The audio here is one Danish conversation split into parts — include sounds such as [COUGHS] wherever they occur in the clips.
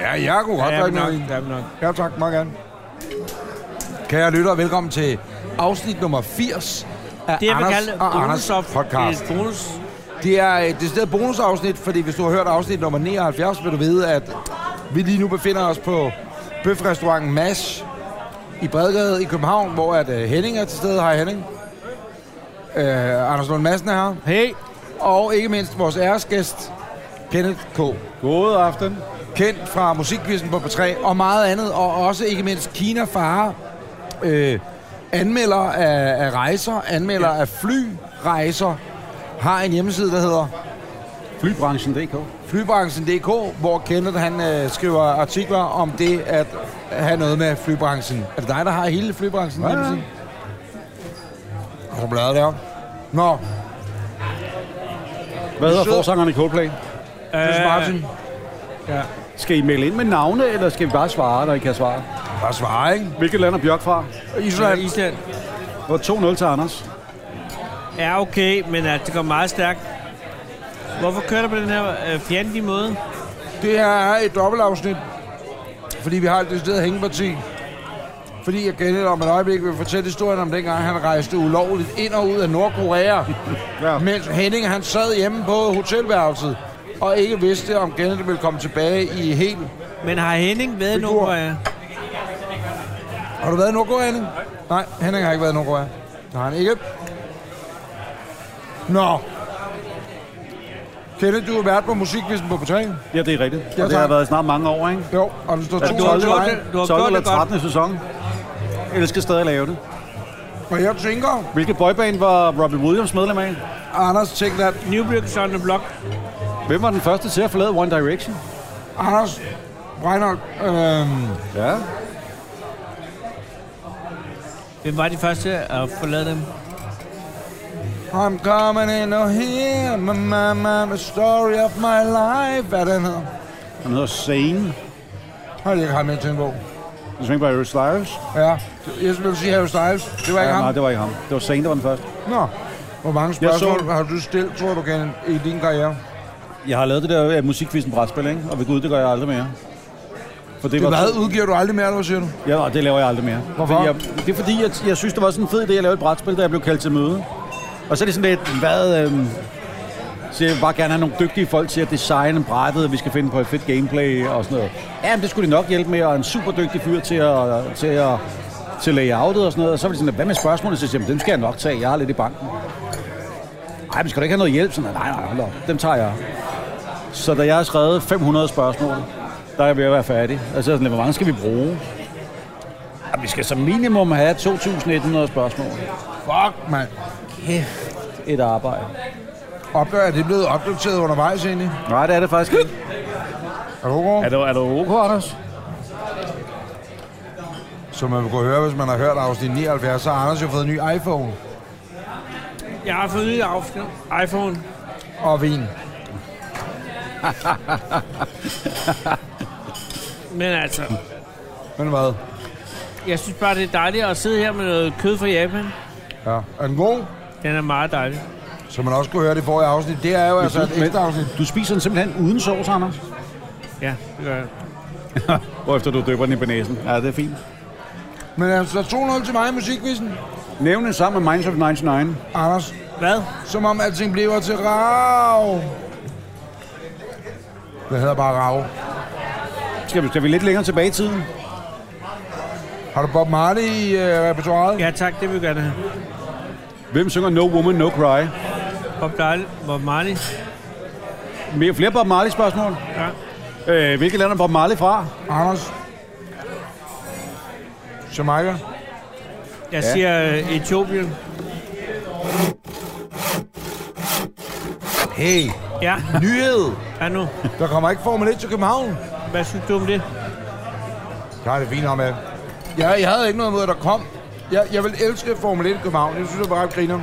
Ja, jeg kunne godt Ja, drikke nok, noget. ja, nok. Ja, tak. Meget gerne. Kære lytter, velkommen til afsnit nummer 80 af Det, Anders kalde og Anders podcast. Det er bonus. Det er et decideret bonusafsnit, fordi hvis du har hørt afsnit nummer 79, vil du vide, at vi lige nu befinder os på bøfrestauranten Mash i Bredgade i København, hvor at, uh, Henning er til stede. Hej Henning. Uh, Anders Lund Madsen er her. Hey, Og ikke mindst vores æresgæst, Kenneth K. God aften. Kendt fra Musikquizzen på P3 og meget andet. Og også ikke mindst Kina Fare. Øh, anmelder af, af rejser, anmelder af flyrejser. Har en hjemmeside, der hedder Flybranchen.dk. flybranchen.dk, hvor Kenneth han øh, skriver artikler om det at have noget med flybranchen. Er det dig, der har hele flybranchen? Ja, ja. hjemmeside? Har du bladet der? Nå, Hvad hedder forsangeren i Coldplay? Chris Øh, Martin. ja. Skal I melde ind med navne, eller skal vi bare svare, når I kan svare? Bare svare, ikke? Hvilket land er Bjørk fra? Island. Island Det var 2-0 til Anders. er okay, men at det går meget stærkt. Hvorfor kører du på den her øh, fjendtlige måde? Det her er et dobbeltafsnit, fordi vi har et decideret hængeparti. Fordi jeg Kenneth om et øjeblik vil fortælle historien om dengang, han rejste ulovligt ind og ud af Nordkorea. Ja. Mens Henning han sad hjemme på hotelværelset og ikke vidste, om Kenneth ville komme tilbage i helt... Men har Henning været Figur. Nordkorea? Har du været i Nordkorea, Henning? Nej, Henning har ikke været i Nordkorea. Det har han ikke. Nå. Kenneth, du har været på musikquizzen på P3. Ja, det er rigtigt. Ja, Og det har været snart mange år, ikke? Jo, og den står Er det 2 Du har 0 til gjort mig. det, du har 12 gjort eller det godt. 13. sæson. Eller skal stadig lave det. Og jeg tænker, Hvilket boyband var Robbie Williams medlem af? Anders tænkte, at New Bricks on the Block. Hvem var den første til at forlade One Direction? Anders Reinhold, øhm, Ja. Hvem var de første til at forlade dem? I'm coming in here, my mama, the story of my life. Hvad er den hedder? Han hedder Zane. Har jeg ikke ham med til en bog? Du tænker på Harry Styles? Ja, jeg ville sige Harry Styles. Det var ikke Ja, ham. nej, det var ikke ham. Det var Zane, der var den første. Nå, hvor mange Jeg spørgsmål så- har du stillet, tror du, kan i din karriere? Jeg har lavet det der uh, musikquizzen brætspil, ikke? Og ved Gud, det gør jeg aldrig mere. For det, Det var hvad udgiver du aldrig mere, hvad siger du? Ja, og det laver jeg aldrig mere. Hvorfor? Fordi jeg, det er fordi, jeg, jeg synes, det var sådan en fed idé at lave et brætspil, da jeg blev kaldt til møde. Og så er det sådan lidt, hvad... Øhm, så jeg vil bare gerne have nogle dygtige folk til at designe brættet, og vi skal finde på et fedt gameplay og sådan noget. Ja, men det skulle de nok hjælpe med, og en super dygtig fyr til at, til at til layoutet og sådan noget. Og så var de sådan, hvad med spørgsmålene? Så siger jeg, dem skal jeg nok tage, jeg har lidt i banken. Nej, men skal du ikke have noget hjælp? Sådan, nej, nej, hold op. dem tager jeg. Så da jeg har skrevet 500 spørgsmål, der er jeg ved at være færdig. Altså, sådan, hvor mange skal vi bruge? Ja, vi skal som minimum have 2.100 spørgsmål. Fuck, mand. Kæft, et arbejde. Opdager, er det blevet opdateret undervejs egentlig? Nej, det er det faktisk ikke. Er du god? Er du, er du ok, Anders? Som man vil kunne høre, hvis man har hørt afsnit 79, så har Anders jo fået en ny iPhone Jeg har fået en ny iPhone. og vin. [LAUGHS] Men altså, Men hvad? jeg synes bare, det er dejligt at sidde her med noget kød fra Japan. Ja. Er den god? Den er meget dejlig. Som man også kunne høre det forrige afsnit. Det er jo altså et ekstra afsnit. Du spiser den simpelthen uden sovs, Anders? Ja, det gør jeg. [LAUGHS] Hvorefter du døber den i benæsen. Ja, det er fint. Men altså 2-0 til mig i musikquizzen. Nævn den sammen med Minds of 99. Anders, Hvad? som om alting bliver til rav. Det hedder bare rav. Skal vi, skal vi lidt længere tilbage i tiden? Har du Bob Marley i øh, repertoiret? Ja tak, det vil vi gerne have. Hvem synger No Woman, No Cry? Bob Dylan, Bob Marley. Mere, flere Bob Marley spørgsmål. Ja. Øh, hvilket land er Bob Marley fra? Anders? Jamaica? Jeg Ja. siger øh, Etiopien. Hey, Ja, nyhed! ja nu. Der kommer ikke Formel 1 til København. Hvad synes du om det? Jeg har det fint med. Jeg, jeg havde ikke noget mod, at der kom. Jeg, jeg vil elske Formel 1 i København. Jeg synes, det var ret griner.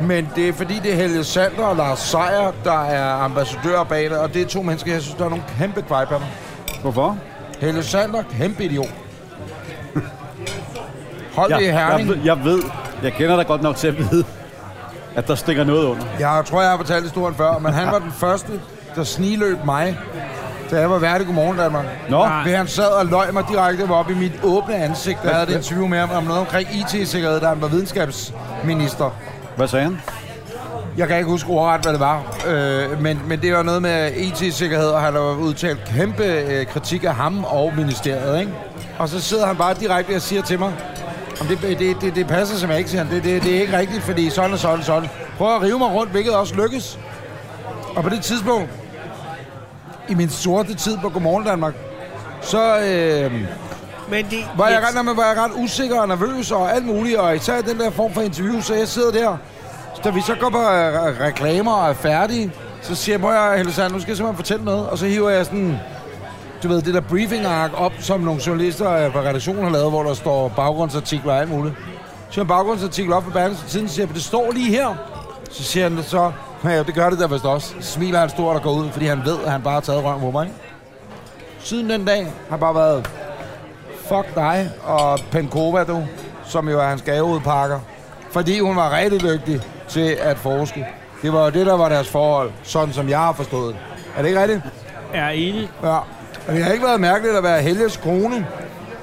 Men det er fordi, det er Helge Sander og Lars Seier, der er ambassadører bag det. Og det er to mennesker, jeg synes, der er nogle kæmpe dem. Hvorfor? Helge Sander, kæmpe idiot. Hold det i jeg, Herning. ved, jeg ved, jeg kender dig godt nok til at vide, at der stikker noget under. Jeg tror, jeg har fortalt historien før, men han var den første, der sniløb mig da jeg var værdig Godmorgen Danmark. Nå. Ved han sad og løg mig direkte op i mit åbne ansigt, jeg havde et interview med ham om noget omkring IT-sikkerhed, da han var videnskabsminister. hvad sagde han? Jeg kan ikke huske ordret, hvad det var, øh, men, men det var noget med IT-sikkerhed, og han har udtalt kæmpe øh, kritik af ham og ministeriet, ikke? Og så sidder han bare direkte og siger til mig, om det, det, det, det passer jeg ikke siger, han. det, det, det er ikke rigtigt, fordi sådan og sådan og sådan. Prøv at rive mig rundt, hvilket også lykkes. Og på det tidspunkt, i min sorte tid på Godmorgen Danmark, så øh, Men det, var, jeg ret, men var jeg ret usikker og nervøs og alt muligt, og især den der form for interview, så jeg sidder der, så da vi så går på øh, re- reklamer og er færdige, så siger jeg, må jeg, Helle nu skal jeg simpelthen fortælle noget, og så hiver jeg sådan, du ved, det der briefing-ark op, som nogle journalister øh, på redaktionen har lavet, hvor der står baggrundsartikler og alt muligt. Så jeg en baggrundsartikel op på Berlingske Tiden, siger jeg, det står lige her. Så siger han så, ja, det gør det der vist også. Så smiler han stort og går ud, fordi han ved, at han bare har taget røven på mig. Ikke? Siden den dag har bare været fuck dig og Penkova, du, som jo er hans gaveudpakker. Fordi hun var rigtig dygtig til at forske. Det var jo det, der var deres forhold, sådan som jeg har forstået. Er det ikke rigtigt? er enig. Ja. Og det har ikke været mærkeligt at være Helges kone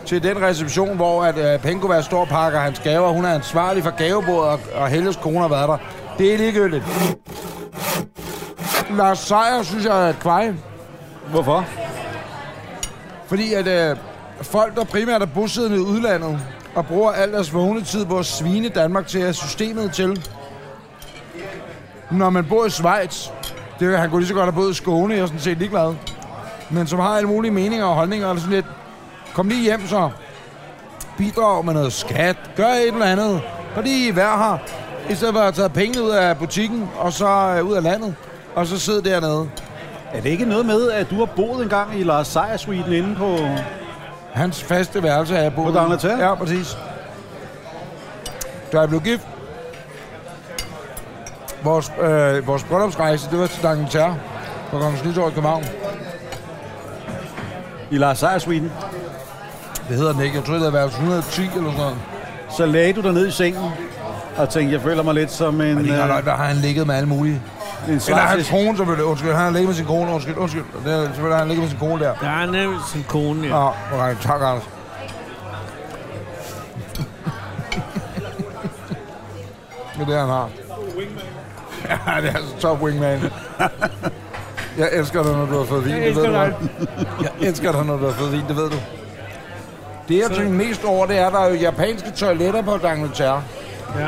til den reception, hvor at, uh, Penkova står og pakker hans gaver. Hun er ansvarlig for gavebordet, og, og Helges kone har været der. Det er ligegyldigt. Lars Seier, synes jeg, er et kvej. Hvorfor? Fordi at øh, folk, der primært er bosiddende i udlandet, og bruger al deres vågne tid på at svine Danmark til at systemet til. Når man bor i Schweiz, det, han kunne lige så godt have boet i Skåne, jeg er sådan set ligeglad. Men som har alle mulige meninger og holdninger, og sådan lidt, kom lige hjem så. Bidrag med noget skat, gør et eller andet. Gå lige vær her, i stedet for at tage pengene ud af butikken, og så øh, ud af landet, og så sidde dernede. Er det ikke noget med, at du har boet en gang i Lars Seier Suiten inde på... Hans faste værelse er jeg boet På D'Angleterre? Ja, præcis. Da jeg blev gift, vores, øh, vores bryllupsrejse, det var til D'Angleterre på Kongens Nytorv i København. I Lars Seier Suiten. Det hedder den ikke. Jeg tror, det havde været 110 eller sådan noget. Så lagde du dig ned i sengen og tænkte, jeg føler mig lidt som en... Men ikke øh, der har han ligget med alle mulige. en Eller hans kone, selvfølgelig. Undskyld, han har ligget med sin kone. Undskyld, undskyld. Det er, selvfølgelig har han ligget med sin kone der. Der er nemlig sin kone, ja. Nå, okay, tak, Anders. det er det, han har. [LAUGHS] Ja, det er altså top wingman. [LAUGHS] Jeg elsker dig, når du har fået vin. Jeg det ved du godt. Jeg elsker dig, når du har fået vin, det ved du. Det, jeg tænker mest over, det er, at der er jo japanske toiletter på D'Angleterre. Ja.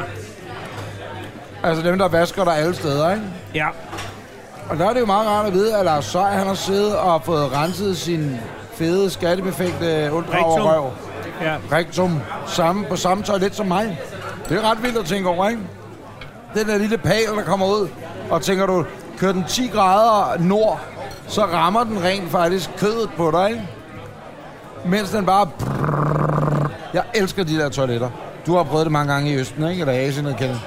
Altså dem, der vasker der alle steder, ikke? ja. Og der er det jo meget rart at vide, at Lars Seier, han har siddet og fået renset sin fede, skattebefængte unddrager Rektum. røv. Ja. Rektum samme, på samme toilet som mig. Det er ret vildt at tænke over, ikke? Den der lille pæl, der kommer ud, og tænker du, kører den 10 grader nord, så rammer den rent faktisk kødet på dig, ikke? Mens den bare... Jeg elsker de der toiletter. Du har prøvet det mange gange i Østen, ikke? Eller Asien, eller Kenneth.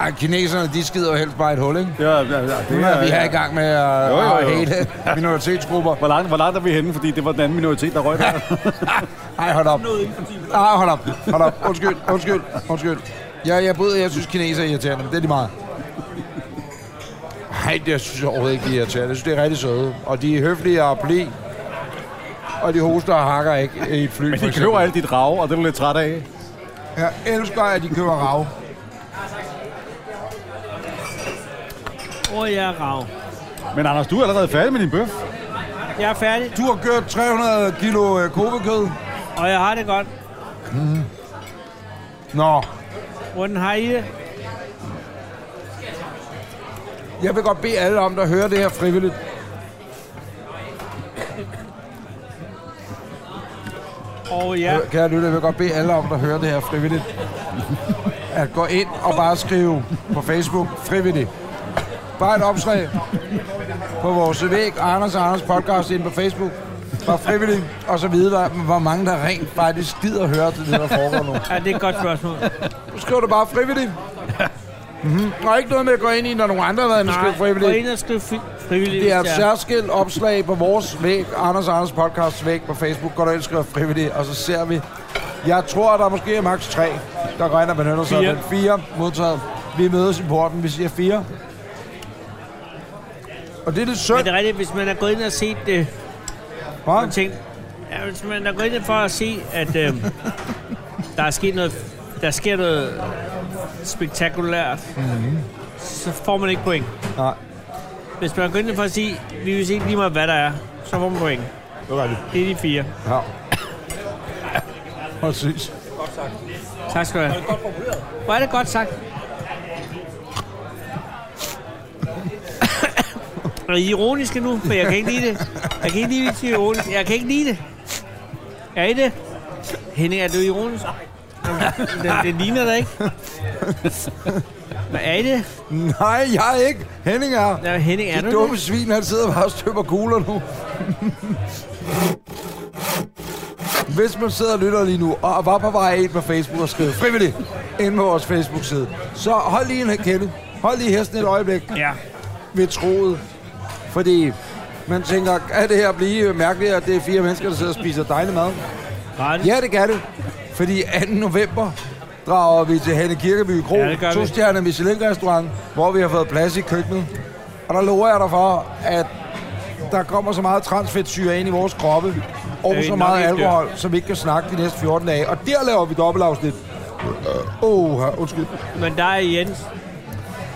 Ej, kineserne, de skider jo helst bare i et hul, ikke? Ja, ja, ja, Nu det er vi her i er, gang med at, Jo, jo, at jo. hele [LAUGHS] minoritetsgrupper. hvor, langt, hvor langt er vi henne? Fordi det var den anden minoritet, der røg der. [LAUGHS] Ej, hold op. Ej, hold op. Hold op. Undskyld, undskyld, undskyld. Jeg, jeg, både, jeg synes, kineser er irriterende, men det er de meget. Nej, det synes jeg overhovedet ikke, de er irriterende. Jeg synes, det er rigtig søde. Og de er høflige og bli. Og de hoster og hakker ikke i et fly. Men de køber alt dit rav, og det er du lidt træt af. Jeg elsker, at de køber rav. Åh, jeg er rav. Men Anders, du er allerede færdig med din bøf. Jeg er færdig, Du har kørt 300 kilo øh, kobekød. og jeg har det godt. Nå, Hvordan har I det? Jeg vil godt bede alle om, der hører det her frivilligt. Og ja, Ja. Kære lytte, jeg vil godt bede alle om, der hører det her frivilligt, at gå ind og bare skrive på Facebook frivilligt. Bare et opslag på vores væg, Anders og Anders podcast ind på Facebook. Bare frivilligt, og så vide, hvor, hvor mange der rent faktisk gider at høre til det, der foregår nu. ja, det er et godt spørgsmål. Nu skriver du bare frivilligt. Mm-hmm. Og ikke noget med at gå ind i, når nogle andre har været inde og skrive gå frivilligt. ind og skriv fri- frivilligt. Det er et hvis særskilt opslag på vores væg, Anders og Anders podcast væg på Facebook. Går du ind og skriver frivilligt, og så ser vi. Jeg tror, at der måske er maks. tre, der går ind og benytter sig af den. Fire modtaget. Vi mødes i porten, vi siger fire. Og det er lidt Men synd. det er rigtigt, hvis man er gået ind og set det Hva? Man tænkte, ja, hvis man er gået ind for at se, at øh, [LAUGHS] der er sket noget, der sker noget spektakulært, mm-hmm. så får man ikke point. Nej, Hvis man er gået ind for at sige, vi vil se lige meget, hvad der er, så får man point. det var rigtigt. Det er de fire. Ja. [COUGHS] Præcis. Tak skal du have. Hvor er det godt sagt. [COUGHS] Er I ironiske nu? For jeg kan ikke lide det. Jeg kan ikke lide det, ironisk. Jeg kan ikke lide det. Er I det? Henning, er du ironisk? Det, det ligner dig ikke. [LAUGHS] [LAUGHS] Hvad er det? Nej, jeg er ikke. Henning er. Ja, Henning, er Det du dumme det? svin, han sidder bare og støber kugler nu. Hvis man sidder og lytter lige nu, og var på vej ind på Facebook og skriver frivilligt ind på vores Facebook-side, så hold lige en kende. Hold lige hesten et øjeblik Ja. ved troet. Fordi man tænker, kan det her blive mærkeligt, at det er fire mennesker, der sidder og spiser dejlig mad? Ret. Ja, det kan det. Fordi 2. november drager vi til Henne Kirkeby Kro, Ja, to stjerne Michelin-restaurant, hvor vi har fået plads i køkkenet. Og der lover jeg dig for, at der kommer så meget transfedtsyre ind i vores kroppe, og Øh, så meget alkohol, som vi ikke kan snakke de næste 14 dage. Og der laver vi dobbeltafsnit. Åh, oh, undskyld. Men der er Jens.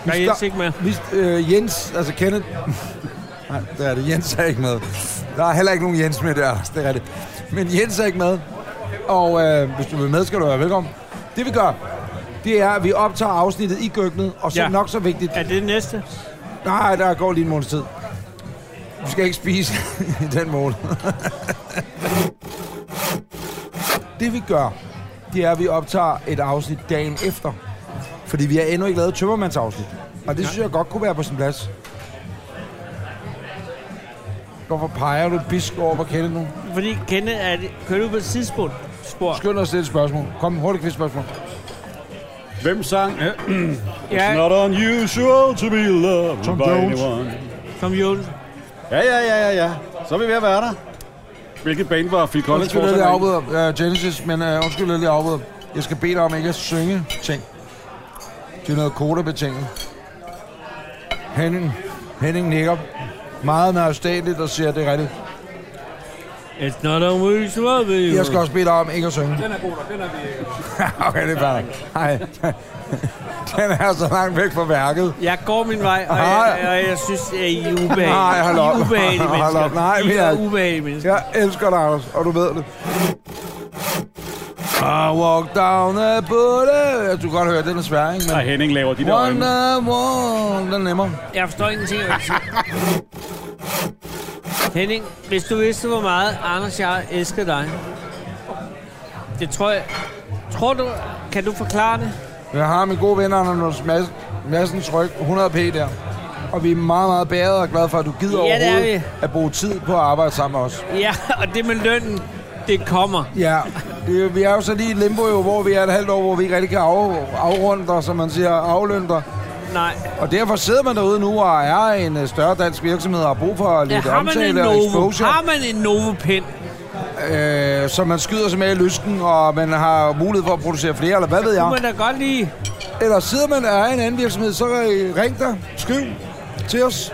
Der er Jens ikke med. Vi, øh, Jens, altså Kenneth... [LAUGHS] Nej, det er det. Jens er ikke med. Der er heller ikke nogen Jens med der, det er det. Men Jens er ikke med. Og øh, hvis du vil med, skal du være velkommen. Det vi gør, det er, at vi optager afsnittet i køkkenet, og så Ja. nok så vigtigt. Er det det næste? Nej, der går lige en måneds tid. Vi skal ikke spise [LAUGHS] i den måned. det vi gør, det er, at vi optager et afsnit dagen efter. Fordi vi har endnu ikke lavet tømmermandsafsnit. Og det synes jeg godt kunne være på sin plads. Hvorfor peger du bisk over på Kenneth nu? Fordi Kenneth, er det, kører du på et tidspunkt? Spor. Skynd dig at stille et spørgsmål. Kom, hurtigt quizspørgsmål. Hvem sang? Ja, Not unusual to be loved Tom by Jones. anyone. Tom Jones. Ja, ja, ja, ja, ja. Så er vi ved at være der. Hvilket band var Phil Collins Undskyld, jeg afbryder. Uh, Genesis, men uh, undskyld, jeg lige afbryder. Jeg skal bede dig om ikke at synge ting. Det er noget kodebetinget. Henning, Henning nikker meget nærstateligt og siger, at det er rigtigt. It's not unusual, baby. Jeg skal også bede dig om ikke at synge. Den er god den er vi... [LAUGHS] okay, det er fair. Nej. [LAUGHS] den er så langt væk fra værket. Jeg går min vej, og jeg, og jeg synes, at I er ubehagelige. Nej, hold op. [LAUGHS] I er ubehagelige Hold mennesker. op. Nej, I vi er ubehagelige mennesker. Jeg elsker dig, Anders, og du ved det. I walk down the bullet. Jeg du kan godt høre, den er svær, ikke? Nej, Men Henning laver de der øjne. Wonder Wall, den er nemmere. Jeg forstår ingenting. af, hvad du siger. Henning, hvis du vidste, hvor meget Anders jeg elsker dig. Det tror jeg... Tror du... Kan du forklare det? Jeg har min gode ven, Anders Madsen, Madsen Tryk, 100 p der. Og vi er meget, meget bæret og glade for, at du gider Ja, det er overhovedet vi. at bruge tid på at arbejde sammen med os. Ja, og det med lønnen, det kommer. Ja, det, vi er jo så lige i limbo, jo, hvor vi er et halvt år, hvor vi ikke rigtig kan af, afrunde dig, som man siger, aflønne dig. Nej. Og derfor sidder man derude nu og er en øh, større dansk virksomhed og har brug for Ja, lidt har man en omtale og exposure. har man en Novo-pind? øh, så man skyder sig med i lysken, og man har mulighed for at producere flere, eller hvad ved Ja. jeg. Man da godt lige... Eller sidder man og er en anden virksomhed, så ring dig, skriv til os.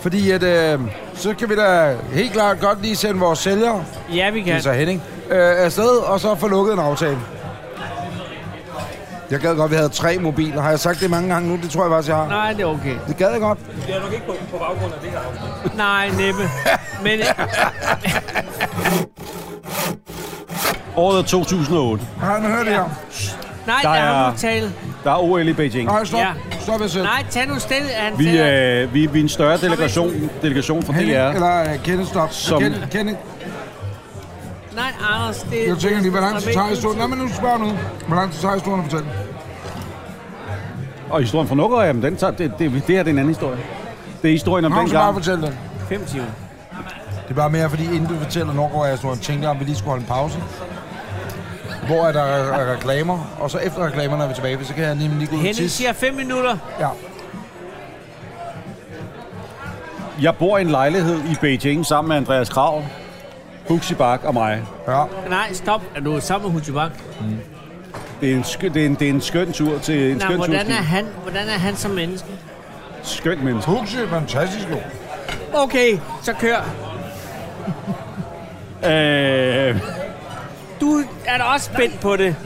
Fordi at, øh, så kan vi da helt klart godt lige sende vores sælgere, Ja, vi det kan. er så Henning, øh, afsted, og så få lukket en aftale. Jeg gad godt, at vi havde tre mobiler. Har jeg sagt det mange gange nu? Det tror jeg faktisk, jeg har. Nej, det er okay. Det gad jeg godt. Nej, næppe. Men [LAUGHS] Året er 2008. Nej, nu hør det her. nej, Der der er er- nu tale. Der er OL i Beijing. Nej, stop. Ja. Stop, jeg selv. Nej, tag nu stille. Han Vi, øh, vi, vi er en større delegation, delegation fra DR. eller uh, Kenneth, stop. Som- Kenneth, Kenneth, Nej, Anders, det jeg tænker lige, hvor lang tid tager historien? Nej, men nu spørger jeg nu. Hvor lang tid tager historien at fortælle? Og historien fra Nukker, jamen, den tager, det, det, det her det er en anden historie. Det er historien om Nå, den så bare gang. fortælle den. Fem timer. Det er bare mere, fordi inden du fortæller tænkte jeg, om vi lige skulle holde en pause. Hvor er der er reklamer, og så efter reklamerne er vi tilbage, så kan jeg lige, lige gå ud og Henning tisse. siger fem minutter. Ja. Jeg bor i en lejlighed i Beijing sammen med Andreas Krav, Huxi Bak og mig. ja. Nej, stop. Er du sammen med Hutjibak? Det er en, skøn, det er en, det er en skøn tur til en Nej, skøn tur. hvordan til- er han, hvordan er han som menneske? Skønt menneske. Huxi, fantastisk jo. Okay, så kør. Øh, Du er da også spændt på det.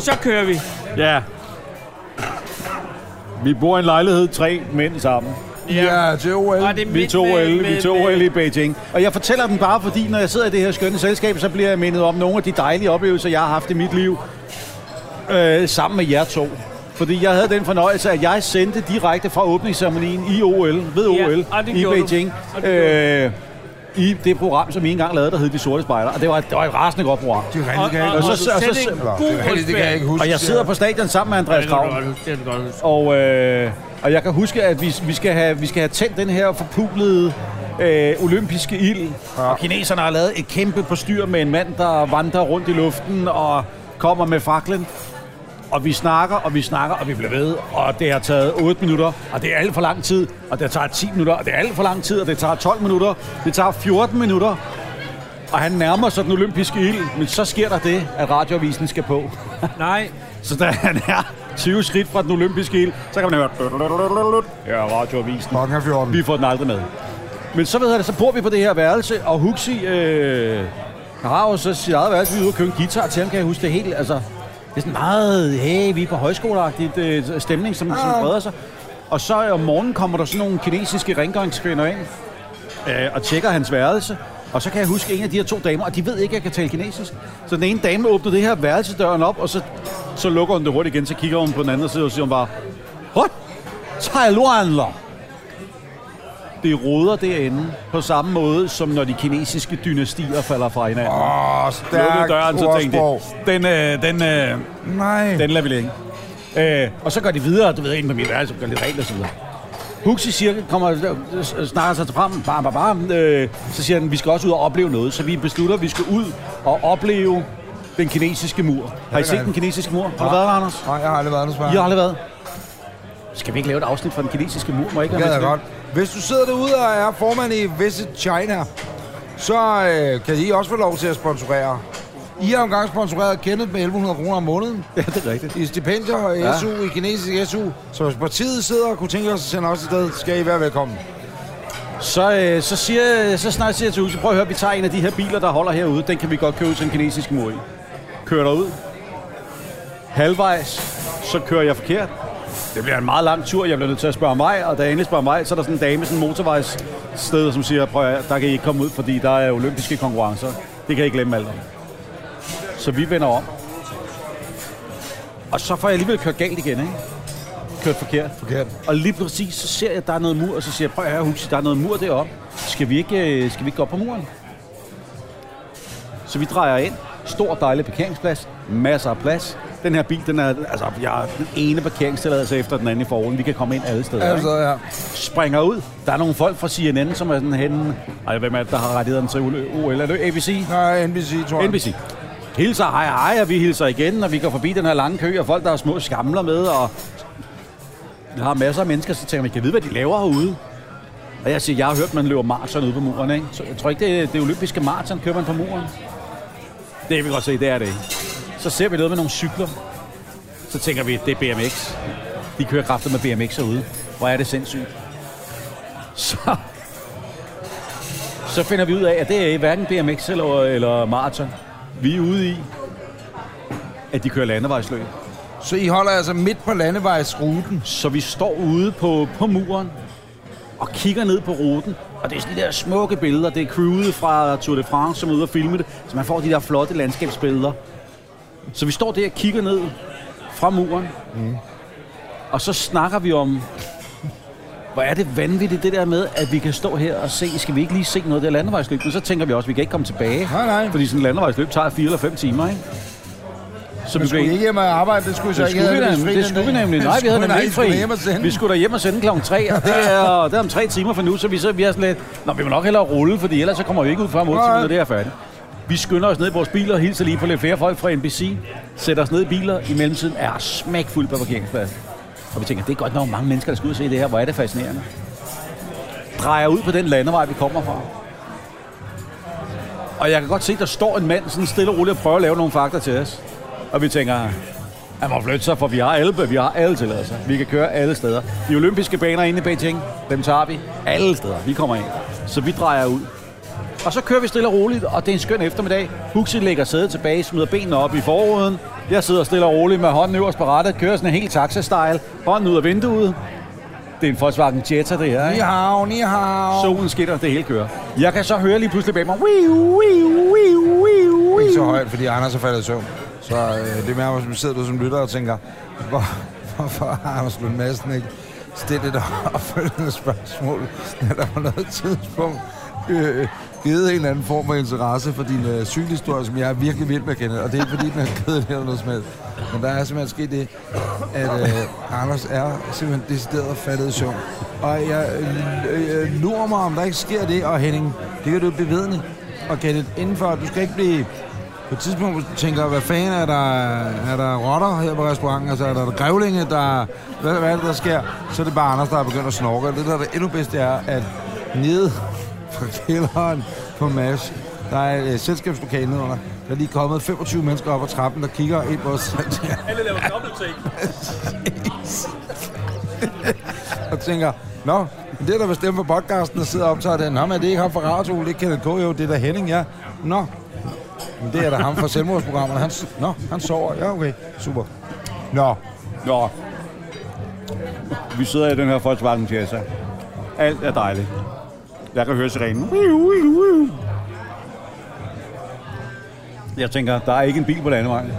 Så kører vi. ja. Vi bor i en lejlighed, tre mænd sammen. Ja, til OL. Og det er Vi med- OL, vi med- OL i Beijing. Og jeg fortæller dem bare, fordi når jeg sidder i det her skønne selskab, så bliver jeg mindet om nogle af de dejlige oplevelser, jeg har haft i mit liv øh, sammen med jer to. Fordi jeg havde den fornøjelse, at jeg sendte direkte fra åbningsceremonien i OL, ved Ja, OL, og det i gjorde du. Beijing, Og det øh, i det program, som I engang lavede, der hed De Sorte Spejder. Og det var, det var et rasende godt program. Det er Og, rigtigt, og, kan jeg og, ikke og så- og, så- og, så- det kan jeg ikke huske. Og jeg sidder på stadion sammen med Andreas huske, huske. Og, øh, og jeg kan huske, at vi, vi, skal have, vi skal have tændt den her forpulede øh, olympiske ild. Ja. Og kineserne har lavet et kæmpe postyr med en mand, der vandrer rundt i luften og kommer med faklen. Og vi snakker, og vi snakker, og vi bliver ved. Og det har taget 8 minutter, og det er alt for lang tid. Og det tager 10 minutter, og det er alt for lang tid. Og det tager 12 minutter. Det tager 14 minutter. Og han nærmer sig den olympiske ild. Men så sker der det, at radioavisen skal på. [LAUGHS] Nej, Så da han er 20 skridt fra den olympiske ild, så kan man høre... Ja, radioavisen. Klokken er 14. Vi får den aldrig med. Men så ved jeg det, så bor vi på det her værelse, og Huxi øh, har jo så sit eget værelse, vi er ude og købe en guitar til ham, kan jeg huske det helt, altså, er sådan meget, hey, vi er på højskoleagtigt øh, stemning, som, som breder sig. Og så om morgenen kommer der sådan nogle kinesiske rengøringskvinder ind, øh, og tjekker hans værelse. Og så kan jeg huske en af de her to damer, og de ved ikke, at jeg kan tale kinesisk. Så den ene dame åbner det her værelsedøren op, og så, så lukker hun det hurtigt igen, så kigger hun på den anden side, og siger hun bare, Hot! Tai Luanler! Det roder derinde på samme måde, som når de kinesiske dynastier falder fra hinanden. Åh, Lukkede stærkt døren, så tænkte den, øh, den, øh, Nej. den lader vi ligge. Øh, og så går de videre, du ved, ind på mit værelse, gør lidt rent og så videre. Huxi cirka kommer, øh, snakker sig frem, bam, bam, bam, øh, så siger han, vi skal også ud og opleve noget. Så vi beslutter, at vi skal ud og opleve den kinesiske mur. Har I set den kinesiske mur? Har du været der, Anders? Nej, jeg har aldrig været der, I har aldrig været? Skal vi ikke lave et afsnit fra den kinesiske mur? Må jeg ikke Det med jeg godt. Hvis du sidder derude og er formand i Visit China, så øh, kan I også få lov til at sponsorere. I har engang sponsoreret Kenneth med 1100 kroner om måneden? [LAUGHS] Ja, det er rigtigt. i stipendier og Ja. SU, i kinesisk SU. Så hvis partiet sidder og kunne tænke os at sende os afsted, skal I være velkommen. Så, øh, så, siger, så snart siger jeg til Huxi, prøv at høre, vi tager en af de her biler, der holder herude. Den kan vi godt købe til en kinesisk mur i. Kører der ud. Halvvejs, så kører jeg forkert. Det bliver en meget lang tur, jeg bliver nødt til at spørge mig, og da jeg endelig spørger mig, så er der sådan en dame, sådan en motorvejssted, som siger, prøv at, der kan I ikke komme ud, fordi der er olympiske konkurrencer. Det kan I glemme alt om. Så vi vender om. Og så får jeg alligevel kørt galt igen, ikke? Kørt forkert. Forkert. Og lige præcis, så ser jeg, at der er noget mur, og så siger jeg, prøv at høre, Huxi, der er noget mur deroppe. Skal vi ikke, øh, skal vi ikke gå op på muren? Så vi drejer ind. Stor, dejlig parkeringsplads. Masser af plads. Den her bil, den er, altså, jeg har den ene parkeringstilladelse efter den anden i forhånden. Vi kan komme ind alle steder. Altså, ja. Springer ud. Der er nogle folk fra CNN, som er sådan henne. Ej, hvem er det, der har rettighederne til OL? Er det ABC? Nej, NBC, tror jeg. NBC. Hilser, hej hej, og vi hilser igen, og vi går forbi den her lange kø, og folk, der har små skamler med, og vi har masser af mennesker, så tænker man, kan vide, hvad de laver herude? Og jeg siger, jeg har hørt, man løber maraton ude på muren, ikke? Så jeg tror ikke, det er det olympiske maraton, kører man på muren. Det kan vi godt se, det er det ikke. Så ser vi noget med nogle cykler. Så tænker vi, det er BMX. De kører kraftigt med BMX herude. Hvor er det sindssygt. Så, så finder vi ud af, at det er hverken BMX eller, eller maraton. Vi er ude i, at de kører landevejsløb. Så I holder altså midt på landevejsruten. Så vi står ude på, på muren og kigger ned på ruten. Og det er sådan de der smukke billeder. Det er crewet fra Tour de France, som er ude og filme det. Så man får de der flotte landskabsbilleder. Så vi står der og kigger ned fra muren. Mm. Og så snakker vi om, hvor er det vanvittigt det der med, at vi kan stå her og se, skal vi ikke lige se noget af det landevejsløb? Men så tænker vi også, at vi kan ikke komme tilbage. Nej, nej. Fordi sådan en landevejsløb tager 4 eller 5 timer, ikke? Så Men vi skulle blev- ikke hjem og arbejde? Det skulle så ikke skulle, vi nemlig, [LAUGHS] det skulle vi nemlig. Nej, vi havde nemlig ikke fri. Vi skulle da hjem og sende klokken 3, og det er, [LAUGHS] det er om tre timer fra nu, så vi, så, vi er sådan lidt, Nå, vi må nok hellere rulle, fordi ellers så kommer vi ikke ud før om 8 Nej. timer, når det er færdigt. Vi skynder os ned i vores biler og hilser lige på lidt flere folk fra NBC, sætter os ned i biler. I mellemtiden er smækfuldt på parkeringspladsen. Og vi tænker, det er godt nok mange mennesker, der skal ud og se det her. Hvor er det fascinerende. Drejer ud på den landevej, vi kommer fra. Og jeg kan godt se, der står en mand sådan stille og roligt og prøver at lave nogle fakta til os. Og vi tænker, han må flytte sig, for vi har alle, vi har alle tilladelser. Vi kan køre alle steder. De olympiske baner inde i Beijing, dem tager vi alle steder. Vi kommer ind. Så vi drejer ud. Og så kører vi stille og roligt, og det er en skøn eftermiddag. Huxi lægger sædet tilbage, smider benene op i forruden. Jeg sidder stille og roligt med hånden øverst på rattet, kører sådan en helt taxa-style. Hånden ud af vinduet. Det er en Volkswagen Jetta, det her. Ni Ikke? hao, ni hao. Solen skinner, det hele kører. Jeg kan så høre lige pludselig bag mig. Wiu, wiu, wiu, wiu, Ikke så wiu. højt, fordi Anders er faldet i søvn. Så øh, det er mere, man sidder du som lytter og tænker, hvor, hvorfor har Anders Lund Madsen ikke stillet et opfølgende spørgsmål, [LAUGHS] når der på noget tidspunkt øh, givet en eller anden form for interesse for din øh, cykelhistorie, som jeg er virkelig vild med at kende. Og det er ikke fordi, den er kedelig eller noget som helst. Men der er simpelthen sket det, at øh, Anders er simpelthen decideret faldet i søvn. Og jeg øh, øh, lurer mig, om der ikke sker det, og Henning, det kan du bevidne. Og Kenneth, indenfor, du skal ikke blive på et tidspunkt, tænker, hvad fanden er der, er der rotter her på restauranten? Altså er der grævlinge, der... Hvad, hvad er det, der sker? Så er det bare Anders, der er begyndt at snorke. Og det, der er det endnu bedste, er, at nede fra kælderen på MASH, der er et uh, selskabslokale nedenunder. Der er lige kommet 25 mennesker op ad trappen, der kigger ind på os. [LAUGHS] Alle laver dobbelt og tænker, Nå, det er der bestemt for podcasten, der sidder og optager den. Nå, men det er ikke ham fra Radio, det er Kenneth K. Jo, det er der Henning, ja. Nå, men det er da ham fra selvmordsprogrammerne. Han, nå, han sover. Ja, okay. Super. Nå, Nå. Vi sidder i den her Volkswagen Jetta. Alt er dejligt. Jeg kan høre sirenen. Jeg tænker, der er ikke en bil på landevejen.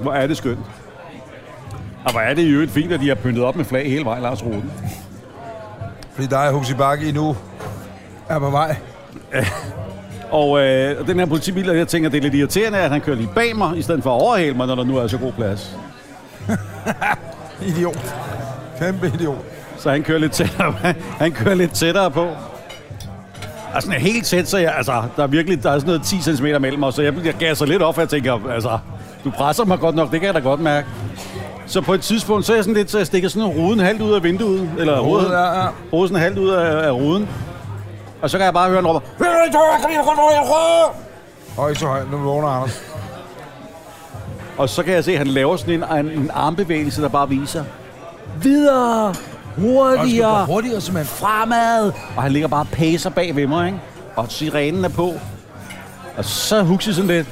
Hvor er det skønt. Og hvor er det i øvrigt fint, at de har pyntet op med flag hele vejen langs ruten. fordi dig og Huxi Bakke nu er på vej. [LAUGHS] Og øh, den her politibil, jeg tænker, det er lidt irriterende, at han kører lige bag mig, i stedet for at overhale mig, når der nu er så god plads. [LAUGHS] Idiot. Kæmpe idiot. Så han kører lidt tættere, han kører lidt tættere på. Altså sådan helt tæt, så jeg, altså, der er virkelig der er sådan noget 10 cm mellem os, så jeg, jeg gasser lidt op, og jeg tænker, altså, du presser mig godt nok, det kan jeg da godt mærke. Så på et tidspunkt, så er jeg sådan lidt, så jeg stikker sådan ruden halvt ud af vinduet, eller Hovedet ruden, er... Ja. ruden sådan halvt ud af, af ruden. Og så kan jeg bare høre en råber, Og ikke så højt. Nu vågner Anders. og så kan jeg se, at han laver sådan en, en, en armbevægelse, der bare viser, videre, hurtigere, hurtigere, simpelthen. fremad. Og han ligger bare og pacer bag ved mig, ikke? Og sirenen er på. Og så er Huxi sådan lidt.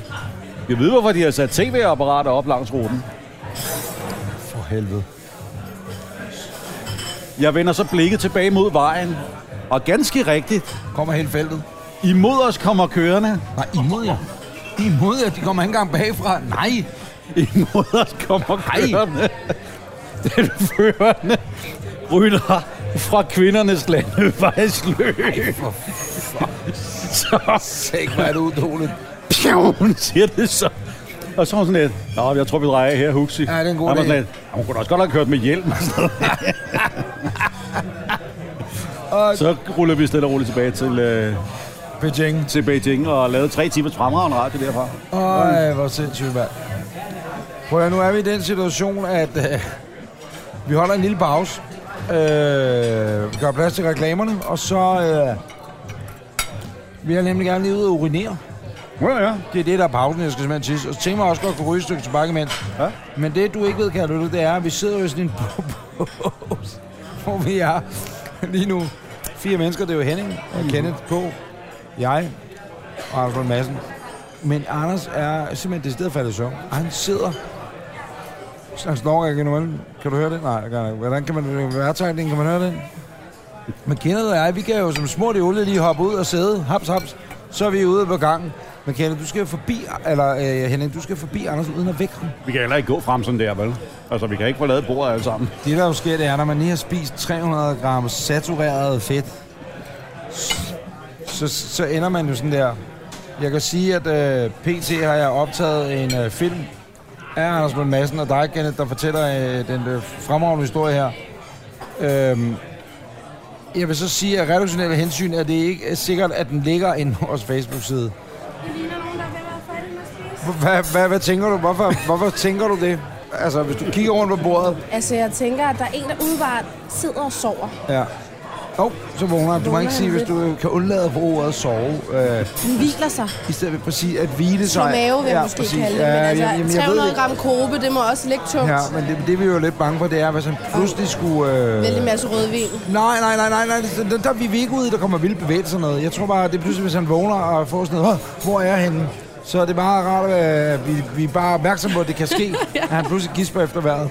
Jeg ved, hvorfor de har sat tv-apparater op langs ruten. For helvede. Jeg vender så blikket tilbage mod vejen. Og ganske rigtigt, Kommer hele feltet. imod os kommer kørende. Nej, imod jer. Imod jer. De kommer ikke engang bagfra. Nej. Imod os kommer Hej. kørende. [LAUGHS] Den førende rytter fra kvindernes landevejsløb. Så Sæk, hvor er det udoligt. hun siger det så. Og så hun sådan lidt, Nå, jeg tror, vi drejer her, Huxi. Ja, det er en god var idé. sådan lidt, hun kunne også godt have kørt med hjelm. og [LAUGHS] så ruller vi stille og roligt tilbage til, øh, Beijing. til Beijing og lavede tre timers fremragende radio derfra. Øj, hvor sindssygt, mand. Prøv at, nu er vi i den situation, at øh, vi holder en lille pause. Øh, vi gør plads til reklamerne, og så øh, vil jeg nemlig gerne lige ud og urinere. Ja, ja. Det er det, der er pausen, jeg skal simpelthen tisse. Og så tænker mig også godt kunne ryge et stykke tobak imens. Ja. Men det, du ikke ved, kan du det er, at vi sidder jo i sådan en bås, hvor vi er lige nu fire mennesker. Det er jo Henning, og Kenneth K., jeg og Lund Madsen. Men Anders er simpelthen decideret faldet i søvn. Og han sidder... Han snorker ikke endnu, vel? Kan du høre det? Nej, det ikke. Hvordan kan man... Værtrækning, kan man høre det? Men Kenneth og jeg, vi kan jo som små i olie lige hoppe ud og sæde. Haps, haps. Så er vi ude på gangen. Men Kenneth, du skal forbi... Eller øh, Henning, du skal forbi Anders uden at vække ham. Vi kan heller ikke gå frem sådan der, vel? Altså, vi kan ikke få lavet bordet alle sammen. Det, der jo sker, det er, når man lige har spist 300 gram satureret fedt, så, så ender man jo sådan der. Jeg kan sige, at øh, PT har jeg optaget en øh, film af Anders Lund Madsen og dig, Kenneth, der fortæller øh, den øh, fremragende historie her. Øhm, jeg vil så sige, at redaktionelle hensyn er det ikke er sikkert, at den ligger [LAUGHS] inde på vores Facebook-side. Er. Hvad, hvad, hvad tænker du? Hvorfor, hvorfor tænker du det? Altså, hvis du kigger rundt på bordet. Altså, jeg tænker, at der er en, der udebart sidder og sover. Ja. Åh, oh, så vågner han. Du må ikke sige, hvis du kan undlade at bruge ordet sove. Øh, Den hviler sig. I stedet for at sige at hvile sig. Slå mave, vil jeg måske præcis. kalde det. Men altså, jamen, jeg ved 300 det. gram kobe, det må også ligge tungt. Ja, men det, det vi er jo lidt bange for, det er, hvis han pludselig skulle... Øh... Vældig masse rødvin. Nej, nej, nej, nej, nej. Der, der, der er vi ikke ude der kommer vildt bevægelser noget. Jeg tror bare, det er pludselig, hvis han vågner og får sådan noget, "Åh, hvor er jeg henne? Så er det bare rart, at vi, vi er bare opmærksomme på, at det kan ske, [LAUGHS] at han pludselig gisper efter vejret.